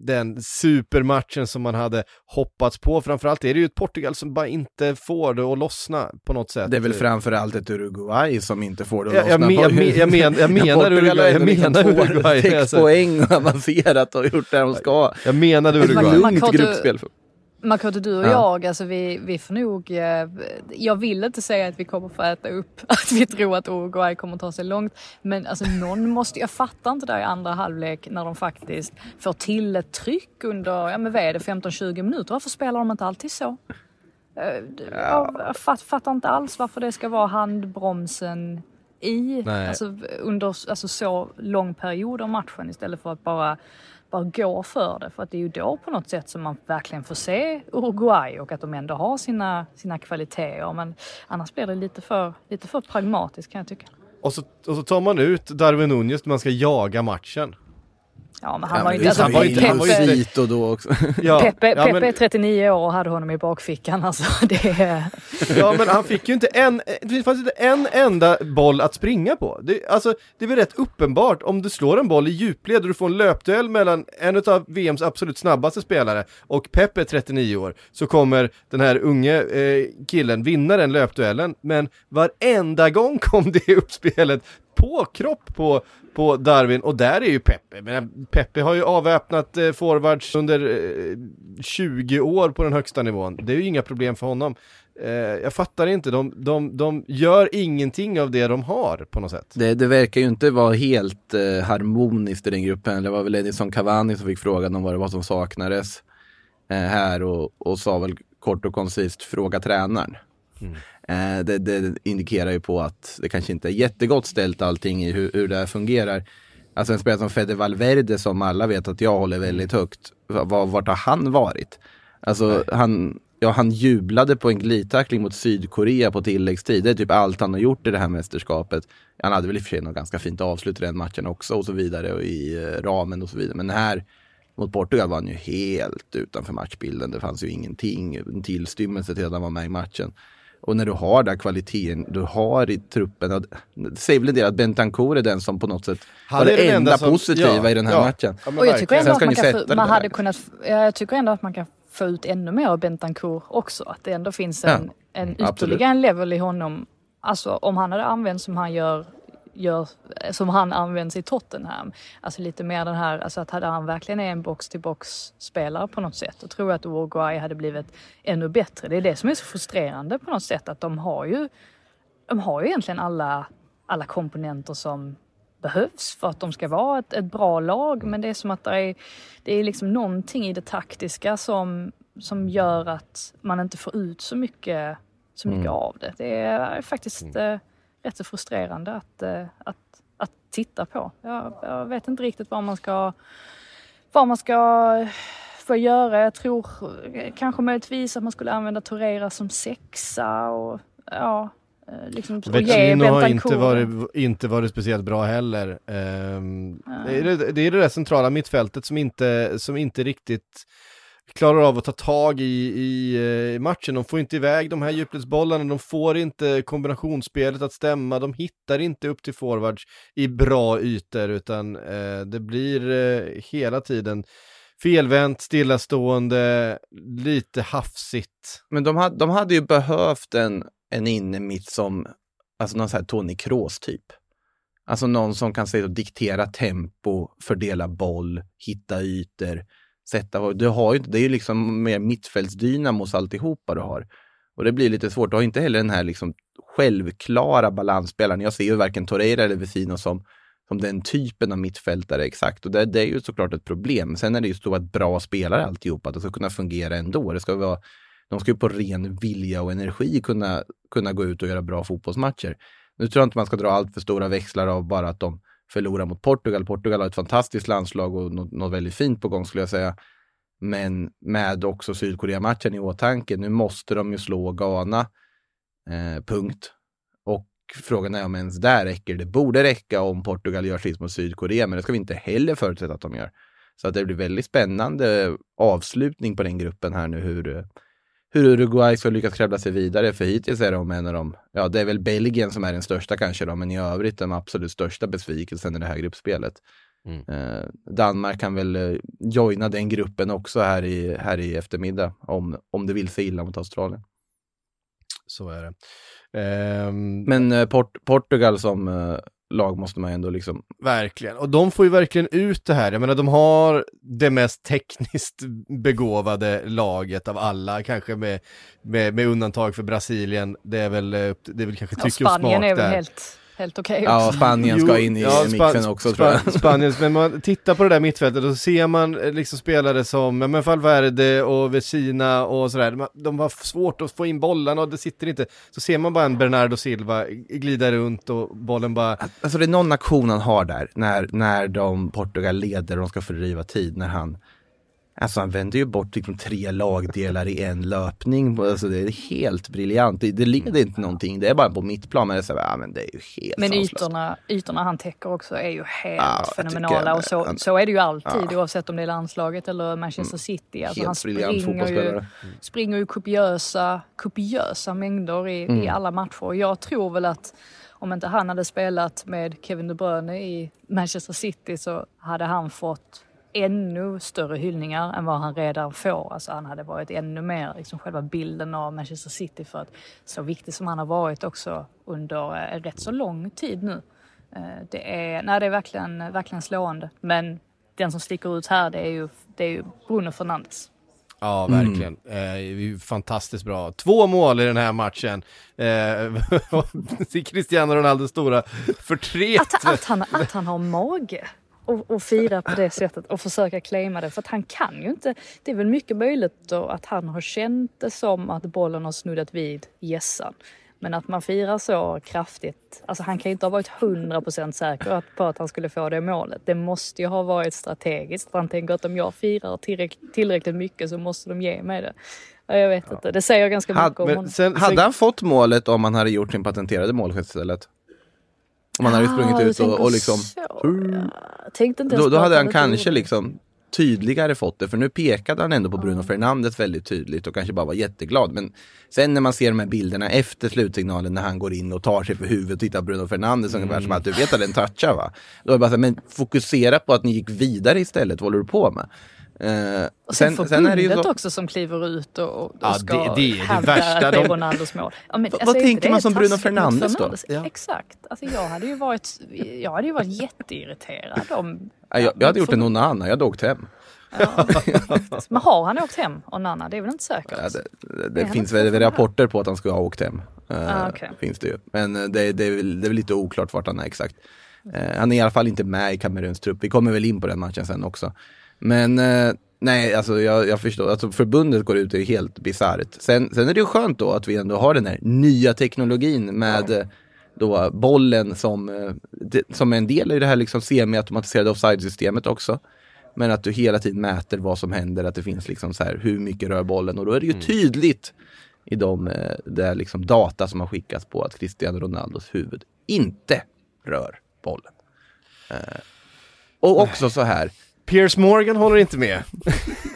den supermatchen som man hade hoppats på. Framförallt är det ju ett Portugal som bara inte får det att lossna på något sätt. Det är väl framförallt ett Uruguay som inte får det att jag, lossna. Jag, men, jag, men, jag menar Uruguay. Jag menar Uruguay. Sex alltså. poäng och avancerat och gjort det de ska. Jag menade Uruguay. Ett lugnt gruppspel. Makoto, du och ja. jag, alltså vi, vi får nog... Eh, jag vill inte säga att vi kommer få äta upp att vi tror att Uruguay kommer ta sig långt. Men alltså någon måste... Jag fattar inte där i andra halvlek när de faktiskt får till ett tryck under, ja men vad är det, 15-20 minuter. Varför spelar de inte alltid så? Eh, jag, jag fatt, fattar inte alls varför det ska vara handbromsen i, alltså under alltså så lång period av matchen istället för att bara bara går för det. För att det är ju då på något sätt som man verkligen får se Uruguay och att de ändå har sina, sina kvaliteter. Men annars blir det lite för, lite för pragmatiskt kan jag tycka. Och så, och så tar man ut Darwin Nunez när man ska jaga matchen. Ja men han ja, var inte... Alltså, han var inte... Han var då också. ja, Pepe, ja, Pepe är 39 år och hade honom i bakfickan alltså. Det ja men han fick ju inte en, det fanns inte en enda boll att springa på. Det, alltså det är väl rätt uppenbart om du slår en boll i djupled och du får en löpduell mellan en av VMs absolut snabbaste spelare och Pepe 39 år så kommer den här unge eh, killen vinna den löpduellen men varenda gång kom det uppspelet på kropp på på Darwin och där är ju Peppe. Men Peppe har ju avväpnat eh, forwards under eh, 20 år på den högsta nivån. Det är ju inga problem för honom. Eh, jag fattar inte, de, de, de gör ingenting av det de har på något sätt. Det, det verkar ju inte vara helt eh, harmoniskt i den gruppen. Det var väl Edison Cavani som fick frågan om vad det var som saknades eh, här och, och sa väl kort och koncist fråga tränaren. Mm. Eh, det, det, indikerar ju på att det kanske inte är jättegott ställt allting i hur, hur det här fungerar. Alltså en spelare som Fede Valverde som alla vet att jag håller väldigt högt. Var, vart har han varit? Alltså han, ja, han jublade på en glidtackling mot Sydkorea på tilläggstid. Det är typ allt han har gjort i det här mästerskapet. Han hade väl i och för sig något ganska fint avslut i den matchen också och så vidare och i eh, ramen och så vidare. Men här mot Portugal var han ju helt utanför matchbilden. Det fanns ju ingenting, en tillstymmelse till att han var med i matchen. Och när du har den kvaliteten du har i truppen. Det säger väl en del att Bentancourt är den som på något sätt Han var det, det enda som, positiva ja, i den här ja, matchen. Ja, och jag tycker ändå att man, kan få, man hade kunnat, jag tycker ändå att man kan få ut ännu mer av Bentancourt också. Att det ändå finns en, en ytterligare en level i honom. Alltså om han hade använts som han gör gör, som han används i Tottenham. Alltså lite mer den här, alltså att hade han verkligen är en box-till-box spelare på något sätt, då tror jag att Uruguay hade blivit ännu bättre. Det är det som är så frustrerande på något sätt, att de har ju, de har ju egentligen alla, alla komponenter som behövs för att de ska vara ett, ett bra lag. Men det är som att det är, det är liksom någonting i det taktiska som, som gör att man inte får ut så mycket, så mycket Mm. av det. Det är faktiskt Mm. Rätt så frustrerande att, eh, att, att titta på. Jag, jag vet inte riktigt vad man ska, vad man ska få göra. Jag tror kanske möjligtvis att man skulle använda Torreira som sexa och ja, eh, liksom, Vecino har inte varit, inte varit speciellt bra heller. Ehm, det, är det, det är det där centrala mittfältet som inte, som inte riktigt klarar av att ta tag i, i eh, matchen. De får inte iväg de här djupledsbollarna, de får inte kombinationsspelet att stämma, de hittar inte upp till forwards i bra ytor utan eh, det blir eh, hela tiden felvänt, stillastående, lite hafsigt. Men de hade, de hade ju behövt en, en innermitt som, alltså någon sån här Tony Kroos typ. Alltså någon som kan säga diktera tempo, fördela boll, hitta ytor, sätta, du har ju det är ju liksom mer mittfältsdynamos alltihopa du har. Och det blir lite svårt, du har inte heller den här liksom självklara balansspelaren. Jag ser ju varken Torreira eller Vecino som, som den typen av mittfältare exakt. Och det, det är ju såklart ett problem. Sen är det ju så att bra spelare alltihopa, att det ska kunna fungera ändå. Det ska vara, de ska ju på ren vilja och energi kunna, kunna gå ut och göra bra fotbollsmatcher. Nu tror jag inte man ska dra allt för stora växlar av bara att de förlora mot Portugal. Portugal har ett fantastiskt landslag och något, något väldigt fint på gång skulle jag säga. Men med också Sydkorea-matchen i åtanke. Nu måste de ju slå Ghana. Eh, punkt. Och frågan är om ens där räcker. Det borde räcka om Portugal gör sist mot Sydkorea, men det ska vi inte heller förutsätta att de gör. Så att det blir väldigt spännande avslutning på den gruppen här nu hur, hur Uruguay ska lyckas kravla sig vidare. För hittills är de en av de, ja det är väl Belgien som är den största kanske då, men i övrigt den absolut största besvikelsen i det här gruppspelet. Mm. Eh, Danmark kan väl eh, joina den gruppen också här i, här i eftermiddag om, om det vill sig illa mot Australien. Så är det. Ehm, Men eh, Port Portugal som eh, lag måste man ändå liksom Verkligen, och de får ju verkligen ut det här. Jag menar, de har det mest tekniskt begåvade laget av alla, kanske med, med, med undantag för Brasilien. Det är väl, eh, det är väl kanske tycke och Spanien smak är väl där. helt, helt okej Ja, också. Spanien ska in i ja, mixen också tror jag. Spanien, men man tittar på det där mittfältet och så ser man eh, liksom spelare som, ja men Valverde och Vecina och sådär, de, de har svårt att få in bollarna och det sitter inte. Så ser man bara en Bernardo Silva glida runt och bollen bara, Alltså det är någon aktion han har där när, när de Portugal leder och de ska fördriva tid när han Alltså han vänder ju bort liksom tre lagdelar i en löpning. Alltså det är helt briljant. Det, det leder inte någonting. Det är bara på mittplan. Men det är, så här, ja, men det är ju helt Men sanslöst. ytorna, ytorna han täcker också är ju helt Ja, fenomenala. Och så, han- så är det ju alltid Ja. Mm. oavsett om det är landslaget eller Manchester City. Alltså han Helt briljant springer ju, fotbollsspelare. springer ju kopiösa, kopiösa mängder i, Mm. i alla matcher. Och jag tror väl att om inte han hade spelat med Kevin De Bruyne i Manchester City så hade han fått ännu större hyllningar än vad han redan får. Alltså han hade varit ännu mer liksom själva bilden av Manchester City för att så viktig som han har varit också under eh, rätt så lång tid nu. Eh, Det är, nej, det är verkligen, verkligen slående. Men den som sticker ut här det är ju, det är ju Bruno Fernandes. Ja, Mm. verkligen. Eh, är ju fantastiskt bra. Två mål i den här matchen. Eh, Cristiano Ronaldos stora förtret. Att, att, han, att han har mage och, och fira på det sättet och försöka claima det. För att han kan ju inte. Det är väl mycket möjligt då att han har känt det som att bollen har snuddat vid gässan. Men att man firar så kraftigt. Alltså han kan ju inte ha varit 100% säker på att han skulle få det målet. Det måste ju ha varit strategiskt. Han tänker att om jag firar tillräckligt, tillräckligt mycket så måste de ge mig det. Ja, Jag vet inte. Det säger ganska mycket om honom. sen, sen, Hade han fått målet om han hade gjort sin patenterade målgest istället? Om han hade Ah, sprungit ut och, och liksom... så. Då, då hade han kanske det. liksom tydligare fått det, för nu pekade han ändå på Bruno Fernandes väldigt tydligt och kanske bara var jätteglad. Men sen när man ser de här bilderna efter slutsignalen när han går in och tar sig för huvudet och tittar på Bruno Fernandes ungefär som att du vet att den touchar va? Då är det bara så här, men fokusera på att ni gick vidare istället, vad håller du på med? Eh, och sen, sen sen är så... också som kliver ut och, och ja, ska det, det är hävda det värsta. att det är Ronaldos mål. Ja, men, alltså, Vad tänker man som Bruno Fernandes då? Ja. Exakt. Alltså, jag, hade ju varit, jag hade ju varit jätteirriterad om... Ja, jag, jag hade gjort en Onana, jag hade åkt hem. Ja. Men har han åkt hem, Onana? Det är väl inte säkert? Ja, det, det, det finns väl rapporter på att han ska ha åkt hem. Ah, okay. Finns det ju. Men det, det, är väl, det är väl lite oklart vart han är exakt. Uh, han är i alla fall inte med i Kameruns trupp. Vi kommer väl in på den matchen sen också. Men uh, nej, alltså jag, jag, förstår. Alltså förbundet går ut, det är helt bisarrt. Sen, sen är det ju skönt då att vi ändå har den här nya teknologin med ja. då bollen som, som är en del i det här liksom semi-automatiserade offside-systemet också. Men att du hela tiden mäter vad som händer, att det finns liksom så här, hur mycket rör bollen och då är det ju mm. tydligt i de eh, där liksom data som har skickats på att Cristiano Ronaldos huvud inte rör bollen. Eh, och också så här. Piers Morgan håller inte med.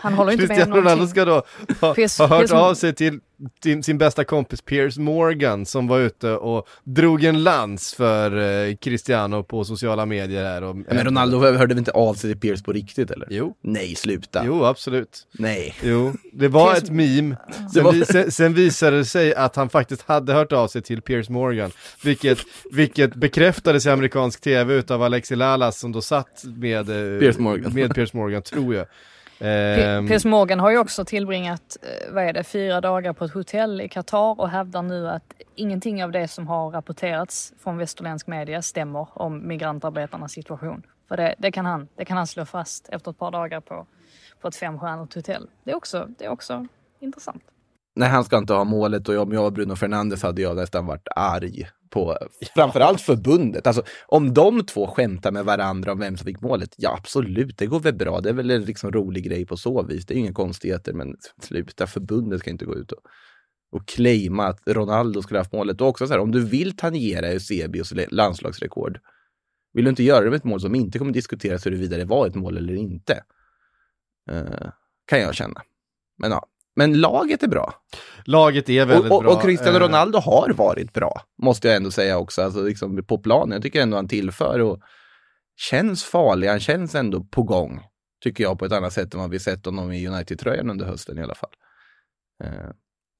Han håller inte Cristiano med Ronaldo ska då ha, ha hört Piers... av sig till sin, sin bästa kompis Piers Morgan som var ute och drog en lans för eh, Cristiano på sociala medier här. Och, men Ronaldo hörde väl inte av sig till Piers på riktigt eller? Jo. Nej, sluta. Jo, absolut. Nej. Jo, det var Piers... ett meme. Sen, var... vi, sen, sen, visade det sig att han faktiskt hade hört av sig till Piers Morgan, vilket, vilket bekräftades i amerikansk tv utav Alexi Lalas som då satt med eh, Piers Morgan, med Piers Morgan tror jag. Um, Piers Morgan har ju också tillbringat, eh, vad är det, fyra dagar på ett hotell i Qatar och hävdar nu att ingenting av det som har rapporterats från västerländsk media stämmer om migrantarbetarnas situation. För det, det, kan, han, det kan han slå fast efter ett par dagar på, på ett femstjärnigt hotell. Det är, också, det är också intressant. Nej, han ska inte ha målet och om jag var Bruno Fernandes hade jag nästan varit arg på framförallt förbundet. Alltså om de två skämtar med varandra om vem som fick målet, ja absolut, det går väl bra. Det är väl en liksom rolig grej på så vis. Det är inga konstigheter, men sluta, förbundet ska inte gå ut och, och claima att Ronaldo skulle ha haft målet. Och också så här, om du vill tangera Eusebios landslagsrekord, vill du inte göra det med ett mål som inte kommer diskuteras huruvida det var ett mål eller inte? Uh, kan jag känna. Men ja, men laget är bra. Laget är väldigt och, och, bra. Och Cristiano eh. Ronaldo har varit bra, måste jag ändå säga också. Alltså liksom på planen. Jag tycker ändå han tillför och känns farlig. Han känns ändå på gång, tycker jag, på ett annat sätt än vad vi sett honom i United-tröjan under hösten i alla fall. Eh,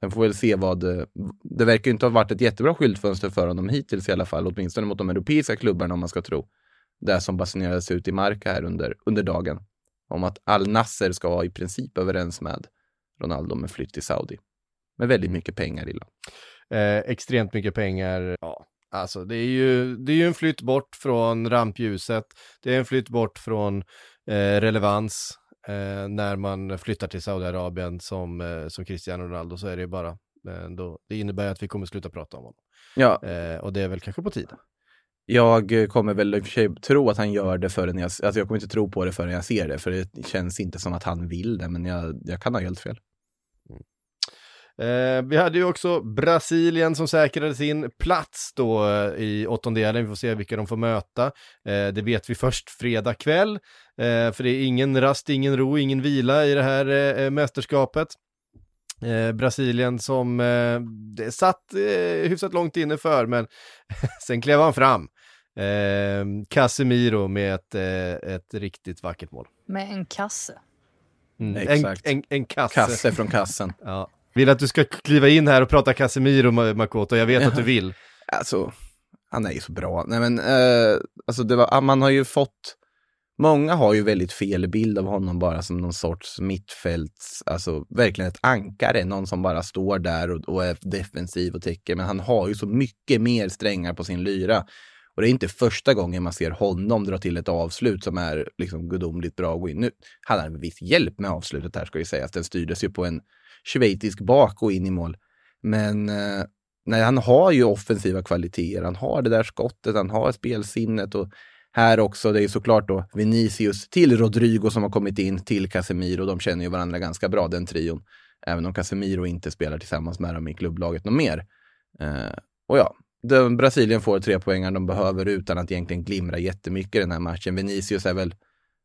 sen får vi väl se vad... Det, det verkar inte ha varit ett jättebra skyltfönster för honom hittills i alla fall, åtminstone mot de europeiska klubbarna om man ska tro. Det som basunerades ut i Marca här under, under dagen. Om att Al Nasser ska vara i princip överens med Ronaldo med flytt till Saudi. Med väldigt mycket pengar illa. Eh, extremt mycket pengar, ja. Alltså det är ju, det är ju en flytt bort från rampljuset. Det är en flytt bort från eh, relevans. Eh, när man flyttar till Saudiarabien som, eh, som Cristiano Ronaldo så är det ju bara, eh, då, det innebär att vi kommer sluta prata om honom. Ja. Eh, och det är väl kanske på tiden. Jag kommer väl i och för sig tro att han gör det förrän jag, alltså jag kommer inte tro på det förrän jag ser det, för det känns inte som att han vill det, men jag, jag kan ha helt fel. Mm. Eh, vi hade ju också Brasilien som säkrade sin plats då eh, i åttondelen. Vi får se vilka de får möta. Eh, det vet vi först fredag kväll. Eh, för det är ingen rast, ingen ro, ingen vila i det här eh, eh mästerskapet. Eh, Brasilien som eh, satt eh, hyfsat långt inne för, men sen klev han fram. Eh, Casemiro med ett, eh, ett riktigt vackert mål. Med en kasse. Mm. En, en, en kasse. kasse från kassen. ja. Vill att du ska kliva in här och prata Casemiro, Makoto. Jag vet att du vill. Alltså, han är ju så bra. Nej men, eh, alltså det var, man har ju fått Många har ju väldigt fel bild av honom bara som någon sorts mittfälts, alltså verkligen ett ankare, någon som bara står där och, och är defensiv och täcker. Men han har ju så mycket mer strängar på sin lyra. Och det är inte första gången man ser honom dra till ett avslut som är liksom gudomligt bra att gå in. Nu hade han viss hjälp med avslutet här ska ju sägas. Den styrdes ju på en schweizisk bak och in i mål. Men eh, nej, han har ju offensiva kvaliteter. Han har det där skottet, han har spelsinnet och här också, det är såklart då Vinicius till Rodrigo som har kommit in till Casemiro. De känner ju varandra ganska bra, den trion. Även om Casemiro inte spelar tillsammans med dem i klubblaget något mer. Eh, och ja, de, Brasilien får tre poängar de behöver utan att egentligen glimra jättemycket i den här matchen. Vinicius är väl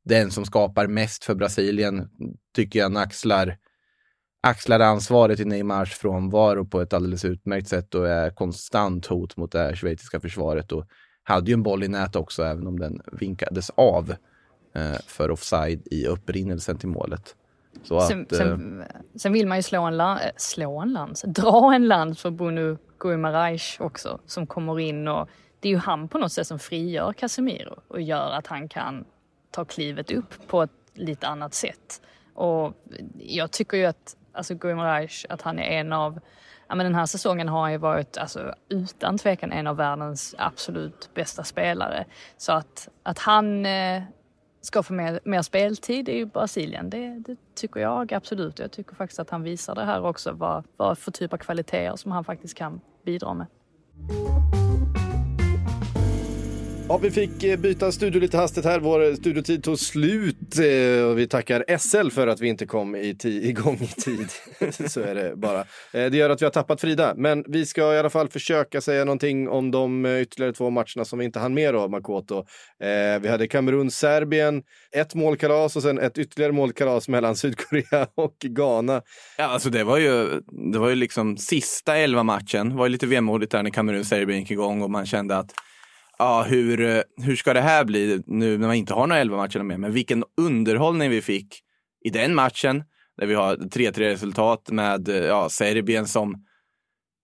den som skapar mest för Brasilien, tycker jag, axlar, axlar ansvaret i Neymars frånvaro på ett alldeles utmärkt sätt och är konstant hot mot det här schweiziska försvaret. Och hade ju en boll i nät också, även om den vinkades av. eh, för offside i upprinnelsen till målet. Så Sen, att, eh, sen, sen vill man ju slå en, la, slå en lans, dra en lans för Bunu Guimarães också som kommer in och det är ju han på något sätt som frigör Casemiro och gör att han kan ta klivet upp på ett lite annat sätt. Och jag tycker ju att alltså Guimaraes, att han är en av Ja, men den här säsongen har han ju varit alltså, utan tvekan en av världens absolut bästa spelare. Så att, att han eh, ska få mer, mer speltid i Brasilien, det, det tycker jag absolut. Jag tycker faktiskt att han visar det här också, vad, vad för typ av kvaliteter som han faktiskt kan bidra med. Ja, vi fick eh, byta studio lite hastigt här. Vår eh, studiotid tog slut eh, vi tackar SL för att vi inte kom i igång i tid. Så är det bara. Det gör att vi har tappat Frida, men vi ska i alla fall försöka säga någonting om de ytterligare två matcherna som vi inte hann med då, Makoto. Vi hade Kamerun-Serbien, ett målkalas och sen ett ytterligare målkalas mellan Sydkorea och Ghana. Ja, alltså det var ju, det var ju liksom sista elva matchen. Det var ju lite vemodigt där när Kamerun-Serbien gick igång och man kände att ja, hur, eh, hur ska det här bli nu när man inte har några elva matcher mer? Men vilken underhållning vi fick i den matchen där vi har 3-3 resultat med eh, ja, Serbien som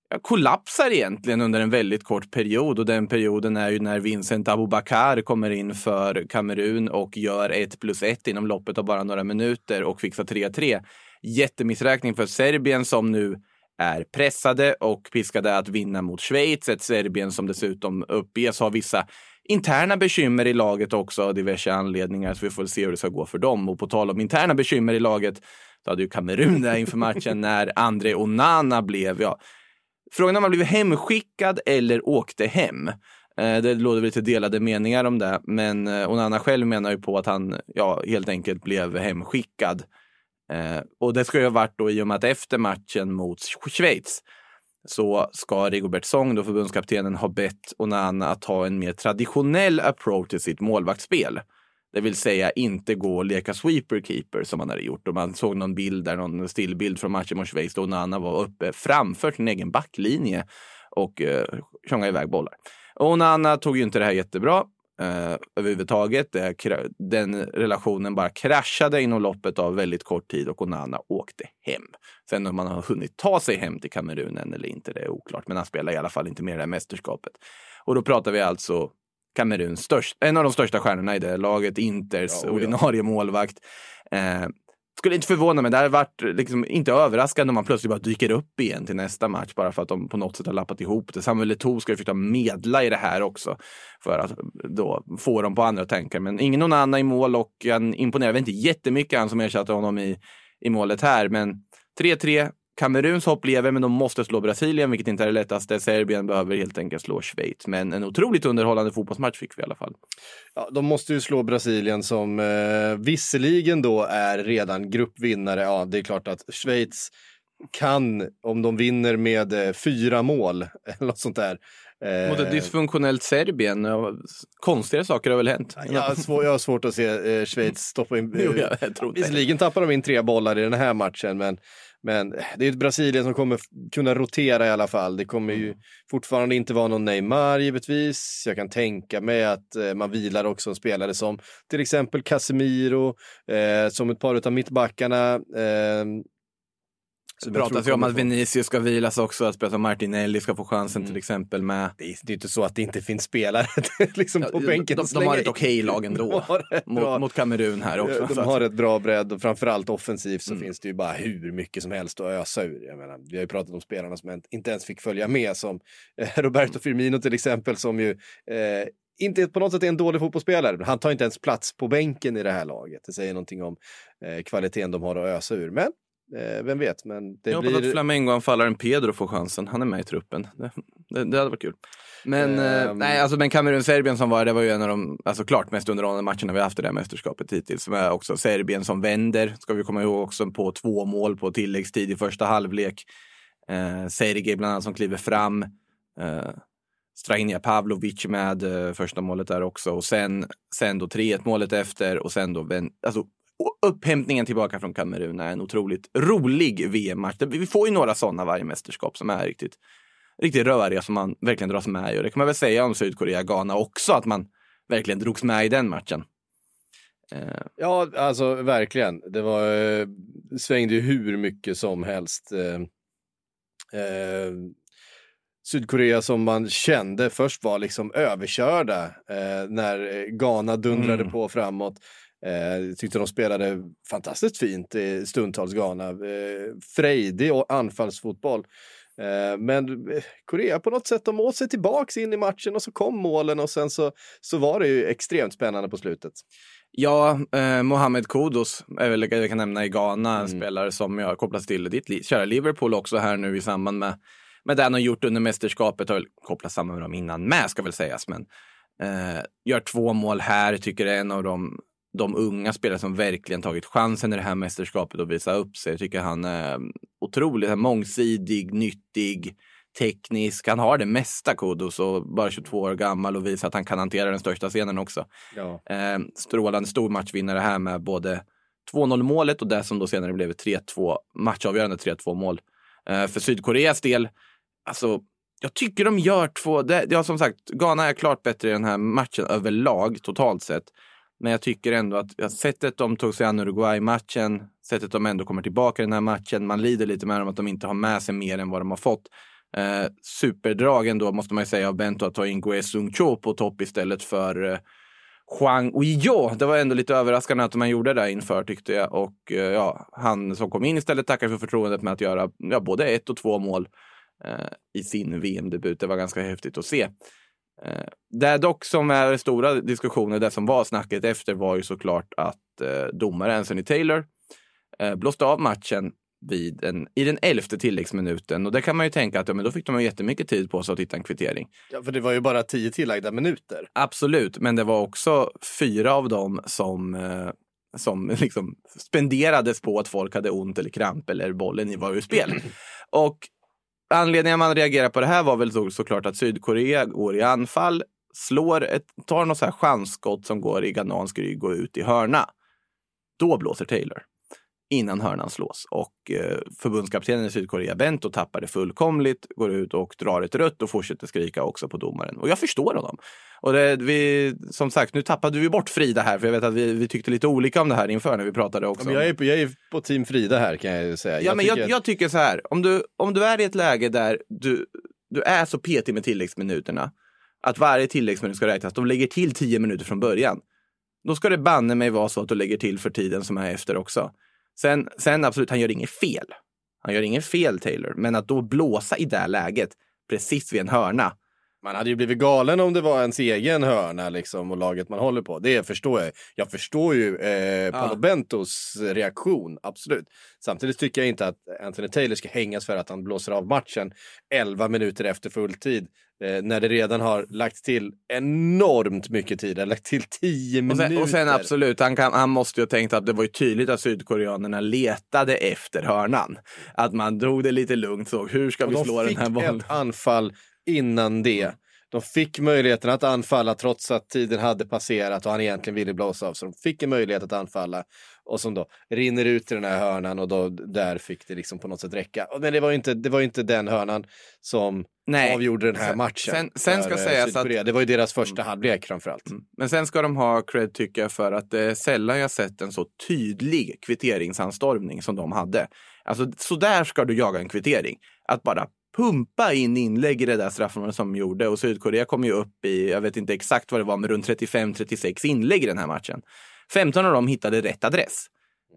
ja, kollapsar egentligen under en väldigt kort period och den perioden är ju när Vincent Abubakar kommer in för Kamerun och gör 1 plus 1 inom loppet av bara några minuter och fixar 3-3. Jättemissräkning för Serbien som nu är pressade och piskade att vinna mot Schweiz. Ett Serbien som dessutom uppges ha vissa interna bekymmer i laget också av diverse anledningar. Så vi får se hur det ska gå för dem. Och på tal om interna bekymmer i laget så hade ju Kamerun där inför matchen när André Onana blev, ja, frågan om han blivit hemskickad eller åkte hem. Eh, Det råder lite delade meningar om det, men eh, Onana själv menar ju på att han ja, helt enkelt blev hemskickad. Eh, och det ska ju ha varit då i och med att efter matchen mot Schweiz så ska Rigobert Song, då förbundskaptenen, ha bett Onana att ha en mer traditionell approach till sitt målvaktsspel. Det vill säga inte gå och leka sweeper-keeper som han hade gjort. Och man såg någon bild där, någon stillbild från matchen mot Schweiz då Onana var uppe framför sin egen backlinje och eh, tjongade iväg bollar. Och Onana tog ju inte det här jättebra eh, överhuvudtaget. Det, den relationen bara kraschade inom loppet av väldigt kort tid och Onana åkte hem. Sen om man har hunnit ta sig hem till Kamerun än eller inte, det är oklart. Men han spelar i alla fall inte med i det här mästerskapet. Och då pratar vi alltså Kameruns störst, en av de största stjärnorna i det laget, Inters oh ja. ordinarie målvakt. Eh, skulle inte förvåna mig, det hade varit liksom inte överraskande om man plötsligt bara dyker upp igen till nästa match bara för att de på något sätt har lappat ihop det. Samuel Eto'o ska ju försöka medla i det här också för att då få dem på andra tankar. Men ingen någon annan i mål och han imponerar väl inte jättemycket han som ersatte honom i, i målet här. Men 3-3, Kameruns hopp lever men de måste slå Brasilien vilket inte är det lättaste. Serbien behöver helt enkelt slå Schweiz. Men en otroligt underhållande fotbollsmatch fick vi i alla fall. Ja, de måste ju slå Brasilien som eh, visserligen då är redan gruppvinnare. Ja, det är klart att Schweiz kan, om de vinner med eh, fyra mål eller något sånt där. Eh, Mot ett dysfunktionellt Serbien. ja, Konstigare saker har väl hänt. jag, har svår, jag har svårt att se eh, Schweiz stoppa in. Jo, jag- jag visserligen tappar de in tre bollar i den här matchen, men, men det är ett Brasilien som kommer kunna rotera i alla fall. Det kommer ju fortfarande inte vara någon Neymar givetvis. Jag kan tänka mig att eh, man vilar också en spelare som till exempel Casemiro, eh, som ett par av mittbackarna. Eh, Det som jag tror pratas ju om att Vinicius ska vilas också, att spela Martinelli ska få chansen till exempel med. Det är, det är inte så att det inte finns spelare liksom på de, bänken. de, att de har ett okej lag ändå. De mot, mot Kamerun här också. De så har ett bra bredd och framförallt offensivt så Mm. finns det ju bara hur mycket som helst att ösa ur. Jag menar, vi har ju pratat om spelarna som inte ens fick följa med som eh, Roberto Firmino till exempel som ju eh, inte på något sätt är en dålig fotbollsspelare. Han tar inte ens plats på bänken i det här laget. Det säger någonting om eh, kvaliteten de har att ösa ur. Men vem vet, men det jag hoppas blir... att Flamengo-anfallaren Pedro får chansen. Han är med i truppen. Det, det, det hade varit kul. Men, eh, Ehm. nej, alltså, men Kamerun-Serbien som var, det var ju en av de alltså, klart mest underhållande matcherna vi haft i det här mästerskapet hittills. Med också Serbien som vänder, ska vi komma ihåg också, på två mål på tilläggstid i första halvlek. Eh, Sergej bland annat som kliver fram. Eh, Strajnja Pavlovic med eh, första målet där också. Och sen, sen då 3-1 målet efter och sen då alltså, och upphämtningen tillbaka från Kamerun är en otroligt rolig VM-match. Vi får ju några sådana varje mästerskap som är riktigt, riktigt röriga som man verkligen dras med i. Och det kan man väl säga om Sydkorea, Ghana också, att man verkligen drogs med i den matchen. Eh, Ja, alltså verkligen. Det var, eh, svängde ju hur mycket som helst. Eh, eh, Sydkorea som man kände först var liksom överkörda eh, när Ghana dundrade Mm. på framåt. Eh, tyckte de spelade fantastiskt fint i stundtals Ghana. Eh, frejdig och anfallsfotboll. Eh, men eh, Korea på något sätt, de åt sig tillbaks in i matchen och så kom målen och sen så, så var det ju extremt spännande på slutet. Ja, eh, Mohamed Kudus är väl jag kan nämna i Ghana, en spelare som jag kopplas till ditt kära Liverpool också här nu i samband med, med det han har gjort under mästerskapet. Har väl kopplats samman med dem innan med ska väl sägas, men eh, gör två mål här, tycker är en av de, de unga spelare som verkligen tagit chansen i det här mästerskapet och visa upp sig. Jag tycker han är otroligt mångsidig, nyttig, teknisk. Han har det mesta Kudus och bara 22 år gammal och visar att han kan hantera den största scenen också. Ja. Eh, strålande stor matchvinnare här med både 2-0 målet och det som då senare blev ett 3-2 matchavgörande 3-2 mål. Eh, för Sydkoreas del, alltså jag tycker de gör två, det, ja, som sagt, Ghana är klart bättre i den här matchen överlag totalt sett. Men jag tycker ändå att ja, sättet de tog sig an Uruguay-matchen, sättet de ändå kommer tillbaka i den här matchen, man lider lite med dem att de inte har med sig mer än vad de har fått. Eh, superdrag ändå måste man ju säga av Bento att ta in Gue Sung Cho på topp istället för eh, Huang Uijo. Det var ändå lite överraskande att man gjorde det inför tyckte jag. Och eh, ja, han som kom in istället tackar för förtroendet med att göra ja, både ett och två mål eh, i sin VM-debut. Det var ganska häftigt att se. Eh, det dock som är stora diskussioner, det som var snacket efter var ju såklart att eh, domare Anthony Taylor eh, blåste av matchen vid en, i den elfte tilläggsminuten. Och det kan man ju tänka att ja, men då fick de ju jättemycket tid på sig att hitta en kvittering. Ja, för det var ju bara tio tillagda minuter. Absolut, men det var också fyra av dem som, som liksom spenderades på att folk hade ont eller kramp eller bollen var ur spel. Och anledningen man reagerar på det här var väl så, såklart att Sydkorea går i anfall, slår ett, tar något så här chansskott som går i ghanansk rygg och ut i hörna. Då blåser Taylor innan hörnan slås. Och eh, förbundskaptenen i Sydkorea, Bento, tappar det fullkomligt, går ut och drar ett rött och fortsätter skrika också på domaren. Och jag förstår honom. Och det, vi, som sagt, nu tappade vi bort Frida här, för jag vet att vi, vi tyckte lite olika om det här inför när vi pratade också. Men jag, är på, jag är på team Frida här kan jag ju säga. Ja, men jag, tycker- jag tycker så här, om du, om du är i ett läge där du, du är så petig med tilläggsminuterna, att varje tilläggsminut ska räknas, de lägger till tio minuter från början. Då ska det banne mig vara så att du lägger till för tiden som är efter också. Sen, sen absolut, han gör inget fel. Han gör inget fel, Taylor. Men att då blåsa i det läget, precis vid en hörna. Man hade ju blivit galen om det var ens egen hörna liksom, och laget man håller på. Det förstår jag. Jag förstår ju eh, Paolo Bentos reaktion, absolut. Samtidigt tycker jag inte att Anthony Taylor ska hängas för att han blåser av matchen 11 minuter efter fulltid. Eh, när det redan har lagt till enormt mycket tid. Har lagt till 10 Och minuter. sen, och sen absolut, han, kan, han måste ju ha tänkt att det var ju tydligt att sydkoreanerna letade efter hörnan. Att man drog det lite lugnt, såg hur ska Och vi de slå den fick här bollen? ett anfall innan det. De fick möjligheten att anfalla trots att tiden hade passerat och han egentligen ville blåsa av. Så de fick en möjlighet att anfalla och som då rinner ut i den här hörnan och då där fick det liksom på något sätt räcka. Men det var ju inte, det var inte den hörnan som Nej. avgjorde den här matchen. sen- sen ska eh, sägas att- Det var ju deras första halvlek framförallt. Men sen ska de ha cred tycker jag för att det är sällan jag sett en så tydlig kvitteringsanstormning som de hade. Alltså så där ska du jaga en kvittering. Att bara pumpa in inlägg i det där straffområdet som de gjorde. Och Sydkorea kom ju upp i, jag vet inte exakt vad det var, men runt 35-36 inlägg i den här matchen. 15 av dem hittade rätt adress,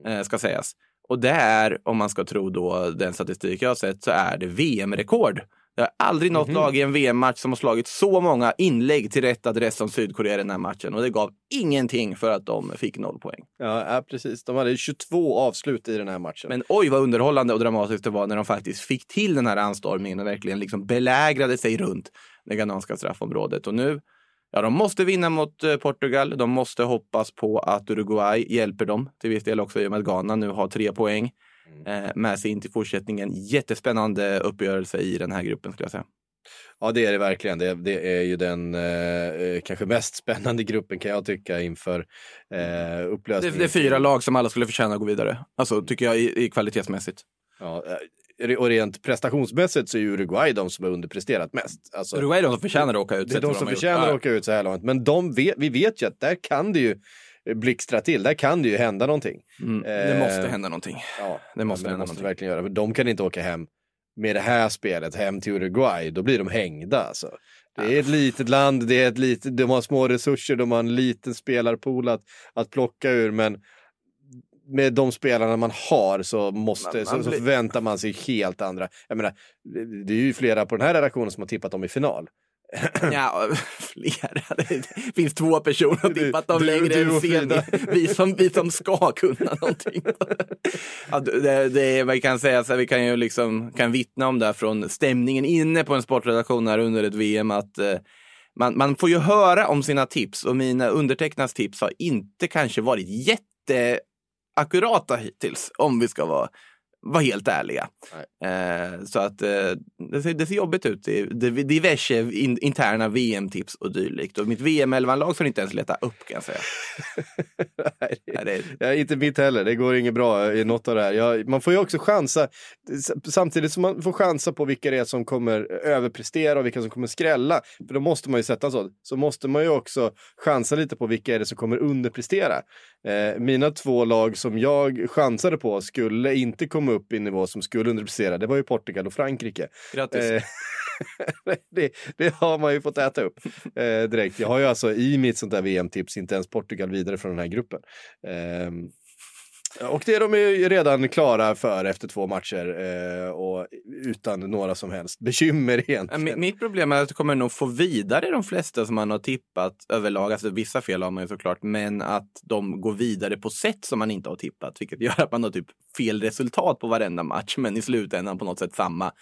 eh, ska sägas. Och det är, om man ska tro då den statistik jag har sett, så är det VM-rekord. Det har aldrig något lag i en VM-match som har slagit så många inlägg till rätt adress som Sydkorea i den här matchen. Och det gav ingenting för att de fick noll poäng. Ja, ja, precis. De hade 22 avslut i den här matchen. Men oj vad underhållande och dramatiskt det var när de faktiskt fick till den här anstormningen och verkligen liksom belägrade sig runt det ghananska straffområdet. Och nu, ja de måste vinna mot eh, Portugal. De måste hoppas på att Uruguay hjälper dem till viss del också i och med att Ghana nu har tre poäng eh, med sig in till fortsättningen. Jättespännande uppgörelse i den här gruppen skulle jag säga. Ja, det är det verkligen. Det, det är ju den eh, eh, kanske mest spännande gruppen kan jag tycka inför eh, Det, upplösningen. det är fyra lag som alla skulle förtjäna att gå vidare. Alltså tycker jag i, i kvalitetsmässigt. Ja, eh, och rent prestationsmässigt så är Uruguay de som har underpresterat mest. Alltså, Uruguay är de som förtjänar att åka ut. det är de som gjort. förtjänar att åka ut så här långt. Men de vet, vi vet ju att där kan det ju blixtra till. Där kan det ju hända någonting. Mm, det Eh, måste hända någonting. Ja, Det måste men hända måste det verkligen göra. För de kan inte åka hem med det här spelet hem till Uruguay. Då blir de hängda alltså. Det är ett litet land, det är ett litet, de har små resurser, de har en liten spelarpool att, att plocka ur. Men med de spelarna man har så, måste, Man- man så, så blir- förväntar man sig helt andra. Jag menar, det är ju flera på den här redaktionen som har tippat dem i final. Ja, flera. Det finns två personer som tippat dem du- längre du än. Frida. Vi som, vi som ska kunna någonting. Ja, det, det är, vi kan säga så här, vi kan ju liksom kan vittna om det här från stämningen inne på en sportredaktion här under ett VM att eh, man, man får ju höra om sina tips och mina undertecknads tips har inte kanske varit jätteakkurata hittills om vi ska vara vara helt ärliga. Eh, så att eh, det, ser, det ser jobbigt ut. Det, det, diverse in, interna VM-tips och dylikt. Och mitt VM-11-lag får ni inte ens leta upp kan jag säga. Nej, Nej, det är- Ja, inte mitt heller, det går inget bra i något av det här. Jag, man får ju också chansa, samtidigt som man får chansa på vilka det är som kommer överprestera och vilka som kommer skrälla, för då måste man ju sätta så, så måste man ju också chansa lite på vilka är det som kommer underprestera. Eh, mina två lag som jag chansade på skulle inte komma upp i nivå som skulle underprestera, det var ju Portugal och Frankrike. Grattis. Eh, det, det har man ju fått äta upp eh, direkt. Jag har ju alltså i mitt sånt där VM-tips inte ens Portugal vidare från den här gruppen. Och det är de ju redan klara för efter två matcher eh, och utan några som helst bekymmer egentligen. mi- Mitt problem är att du kommer nog få vidare de flesta som man har tippat överlag. Alltså vissa fel har man ju såklart, men att de går vidare på sätt som man inte har tippat, vilket gör att man har typ fel resultat på varenda match, men i slutändan på något sätt samma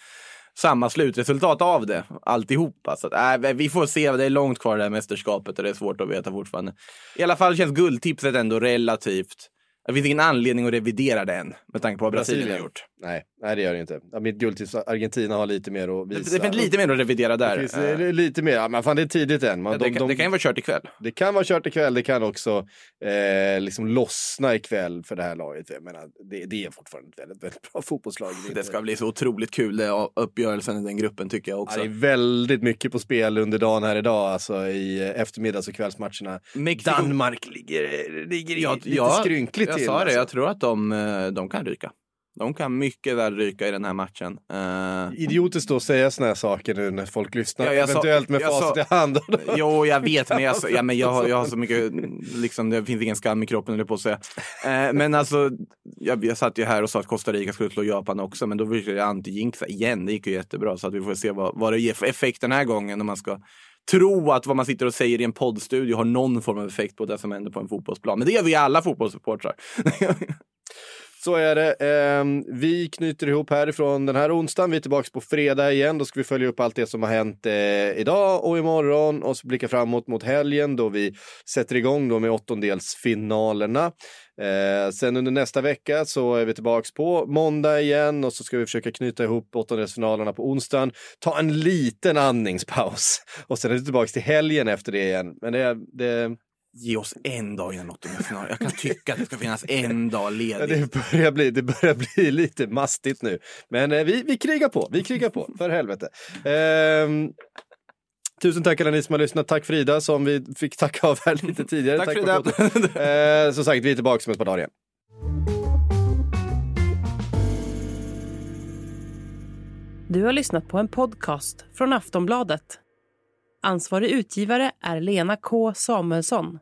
samma slutresultat av det alltihopa. Så att, äh, vi får se, det är långt kvar det här mästerskapet och det är svårt att veta fortfarande. I alla fall känns guldtipset ändå relativt det finns ingen anledning att revidera det än med tanke på vad Brasilien, har gjort. Nej, nej, det gör det inte. Ja, mitt guldtips, Argentina har lite mer att Det, visa. det finns lite mer att revidera där. Det finns eh, lite mer, ja, men fan det är tidigt än. Man, det, de, kan, de, det kan ju vara kört ikväll. det kan vara kört ikväll, det kan också eh, liksom lossna ikväll för det här laget. Jag menar, det, det är fortfarande ett väldigt, väldigt bra fotbollslag. Det inte- ska bli så otroligt kul, det, uppgörelsen i den gruppen tycker jag Ja, också. det är väldigt mycket på spel under dagen här idag, alltså i eh, eftermiddags och kvällsmatcherna. Mexiko- Danmark ligger, ligger i Jag, lite jag, skrynkligt jag till. sa det, alltså. jag tror att de, eh, de kan ryka. De kan mycket väl ryka i den här matchen. Eh, Idiotiskt att säga såna här saker nu när folk lyssnar, Ja, jag sa- eventuellt med facit sa- i hand. Jo, jag vet, men jag, ja, men jag, har, jag har så mycket, liksom, det finns ingen skam i kroppen, eller på att säga. Eh, men alltså, jag, jag satt ju här och sa att Costa Rica skulle slå Japan också, men då vill jag anti-jinxa igen. Det gick ju jättebra, så att vi får se vad, vad det ger för effekt den här gången om man ska tro att vad man sitter och säger i en poddstudio har någon form av effekt på det som händer på en fotbollsplan. Men det gör vi alla fotbollssupportrar. Så är det. Eh, vi knyter ihop härifrån den här onsdagen. Vi är tillbaka på fredag igen. Då ska vi följa upp allt det som har hänt eh, idag och imorgon och så blicka framåt mot helgen då vi sätter igång då med åttondelsfinalerna. Eh, sen under nästa vecka så är vi tillbaks på måndag igen och så ska vi försöka knyta ihop åttondelsfinalerna på onsdagen. Ta en liten andningspaus och sen är vi tillbaks till helgen efter det igen. Men det, det, Ge oss en dag innan åttondelsfinal. Jag kan tycka att det ska finnas en dag Ja, ledig. det, börjar bli, det börjar bli lite mastigt nu. Men eh, vi, vi krigar på, vi krigar på, för helvete. Ehm, tusen tack alla ni som har lyssnat. Tack Frida som vi fick tacka av här lite tidigare. Tack, på Frida. Eh, som sagt, vi är tillbaka om ett par dagar igen. Du har lyssnat på en podcast från Aftonbladet. Ansvarig utgivare är Lena K Samuelsson.